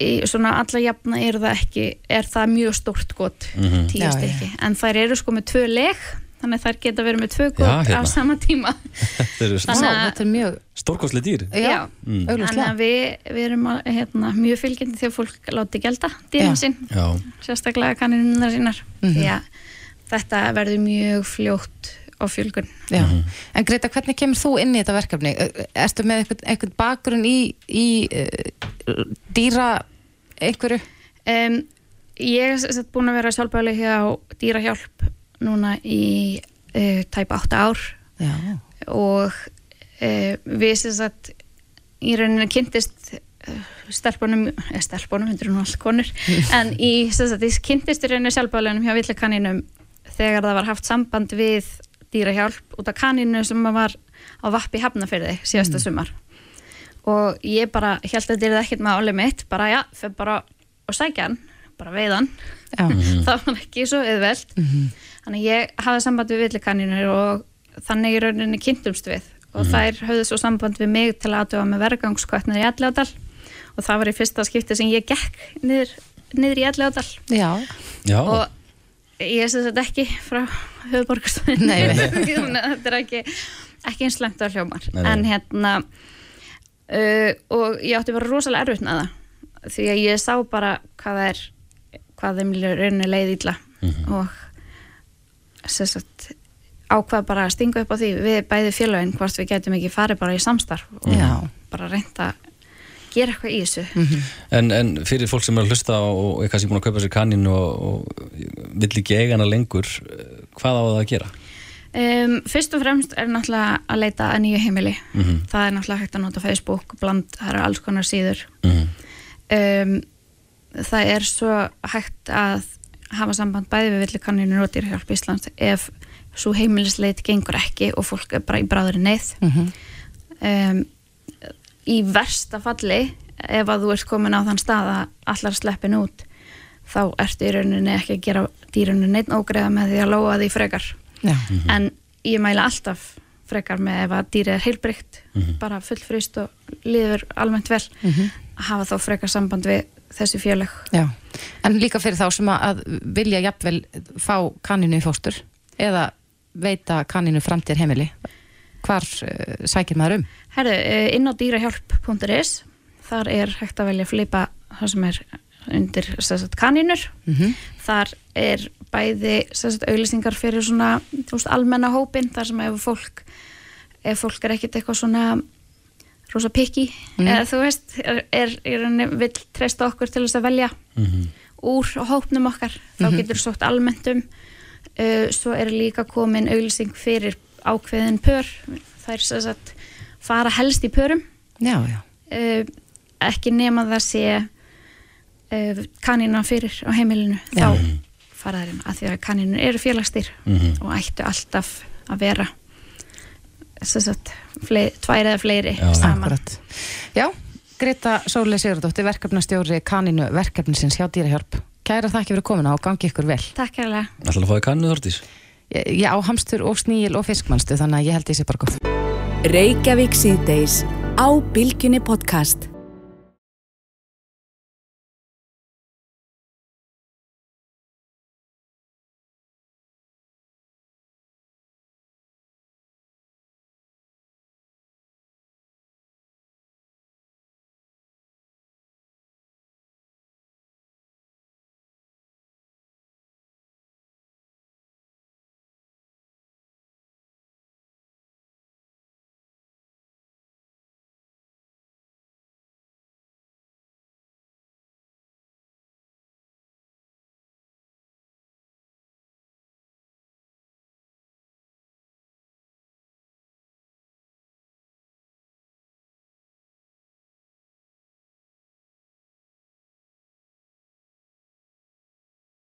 í svona alla jafna er það ekki er það mjög stórt gott
Mhm.
tíu
Já,
stykki, en þær eru sko með tvö leg þannig að þær geta verið með tvö gott
hérna.
á sama tíma [LAUGHS]
þetta er mjög,
stórkostli dýr.
já,
Mm.
Þannig að við, við erum að, hérna, mjög fylgjandi þegar fólk láti gelda dýrin sín,
Já,
sérstaklega kanninunar sínar því að þetta verður mjög fljótt á fjölgun
Já. En Greta, hvernig kemur þú inn í þetta verkefni? Ö, Ertu með einhvern, einhvern bakgrunn í, í uh, dýra einhverju?
um, Ég er sem sagt búin að vera sjálfbæli hjá dýrahjálp núna í uh, tæpa átta ár.
Já.
og uh, við sem sagt í rauninni kynntist uh, stelpunum, eða stelpunum, hundur nú allt konur [LAUGHS] en í sem sagt, ég kynntist í rauninni sjálfbælinum hjá villakaninum þegar það var haft samband við dýrahjálp út af kaninu sem var á vappi hafnafyrði síðasta sumar. Og ég bara held að þetta er ekkert með álið mitt bara já, fyrir bara og sækja hann bara veiðan.
Já. [LAUGHS]
það var ekki svo auðvelt. Þannig að ég hafði samband við villikanínur og þannig í rauninni kynntumst við. Og þær höfðu svo samband við mig til að aðtöfa með vergangskvætnar í Ellegadal og það var í fyrsta skipti sem ég gekk niður, niður í Ellegadal
Já,
Já,
og ég sé þetta ekki frá
nei. [LAUGHS]
þetta er ekki, ekki eins lengt á hljómar.
Nei, nei.
en hérna uh, og ég átti bara rosalega erfitt með það. Því að ég sá bara hvað það er hvað þeim rauninni leið illa og sem sagt ákvað bara að stinga upp á því við bæði félagin hvort við getum ekki farið bara í samstarf og
Já.
bara reynda að gera eitthvað í þessu
en, en fyrir fólk sem er að hlusta og er kannski búin að kaupa sér kaninu og, og vill ekki eiga hana lengur hvað á það að gera?
Um, fyrst og fremst er náttúrulega að leita að nýju heimili
Mhm.
það er náttúrulega hægt að nota Facebook bland, það eru alls konar síður
Mhm.
um, það er svo hægt að hafa samband bæði við villikanninu og dýrhjálp Íslands ef svo heimilisleit gengur ekki og fólk er bara í bráðri neyð. Um, í versta falli ef að þú ert komin á þann stað að allar sleppin út þá ertu í rauninni ekki að gera dýrunni neitt ógreða með því að lóa því frekar.
Já,
en ég mæla alltaf frekar með ef að dýrið er heilbrygt bara fullfrýst og líður almennt vel að hafa þá frekar samband við þessi fjöleg
já. En líka fyrir þá sem að vilja jafnvel fá kaninu í fóstur eða veita kaninu framtíðar heimili hvar uh, sækir maður um?
Herðu, eh, inn á dýrahjálp.is þar er hægt að velja flipa það sem er undir sagt, kanínur
Mhm.
þar er bæði sagt, auglýsingar fyrir svona veist, almenna hópin þar sem ef fólk ef fólk er ekkit eitthvað svona rosa pikki eða þú veist, er, er, vill treysta okkur til þess að velja úr hópnum okkar. Þá getur sótt almenntum uh, svo er líka komin auglýsing fyrir ákveðin pör. Það er sem sagt fara helst í pörum.
Já, já,
uh, ekki nema það sé uh, kanina fyrir á heimilinu.
Já.
þá fara þær inn. Að því að kaninu eru félagsstýr og ættu alltaf að vera sagt flei, tvær eða fleiri
Já.
saman
akkurat Já, Greta Sóli Sigurdóttir verkefnastjóri kaninu verkefnisins hjá dýrahjálp Kæra þakki fyrir komuna og gangi ykkur vel
Takk hérlega
Ætlaðu að fá þig kaninu Þortís?
Ég, ég á hamstur og sníl og fiskmannstu þannig að ég held ég sé bara góð
Reykjavík síðdeis á Bylgjunni podcast.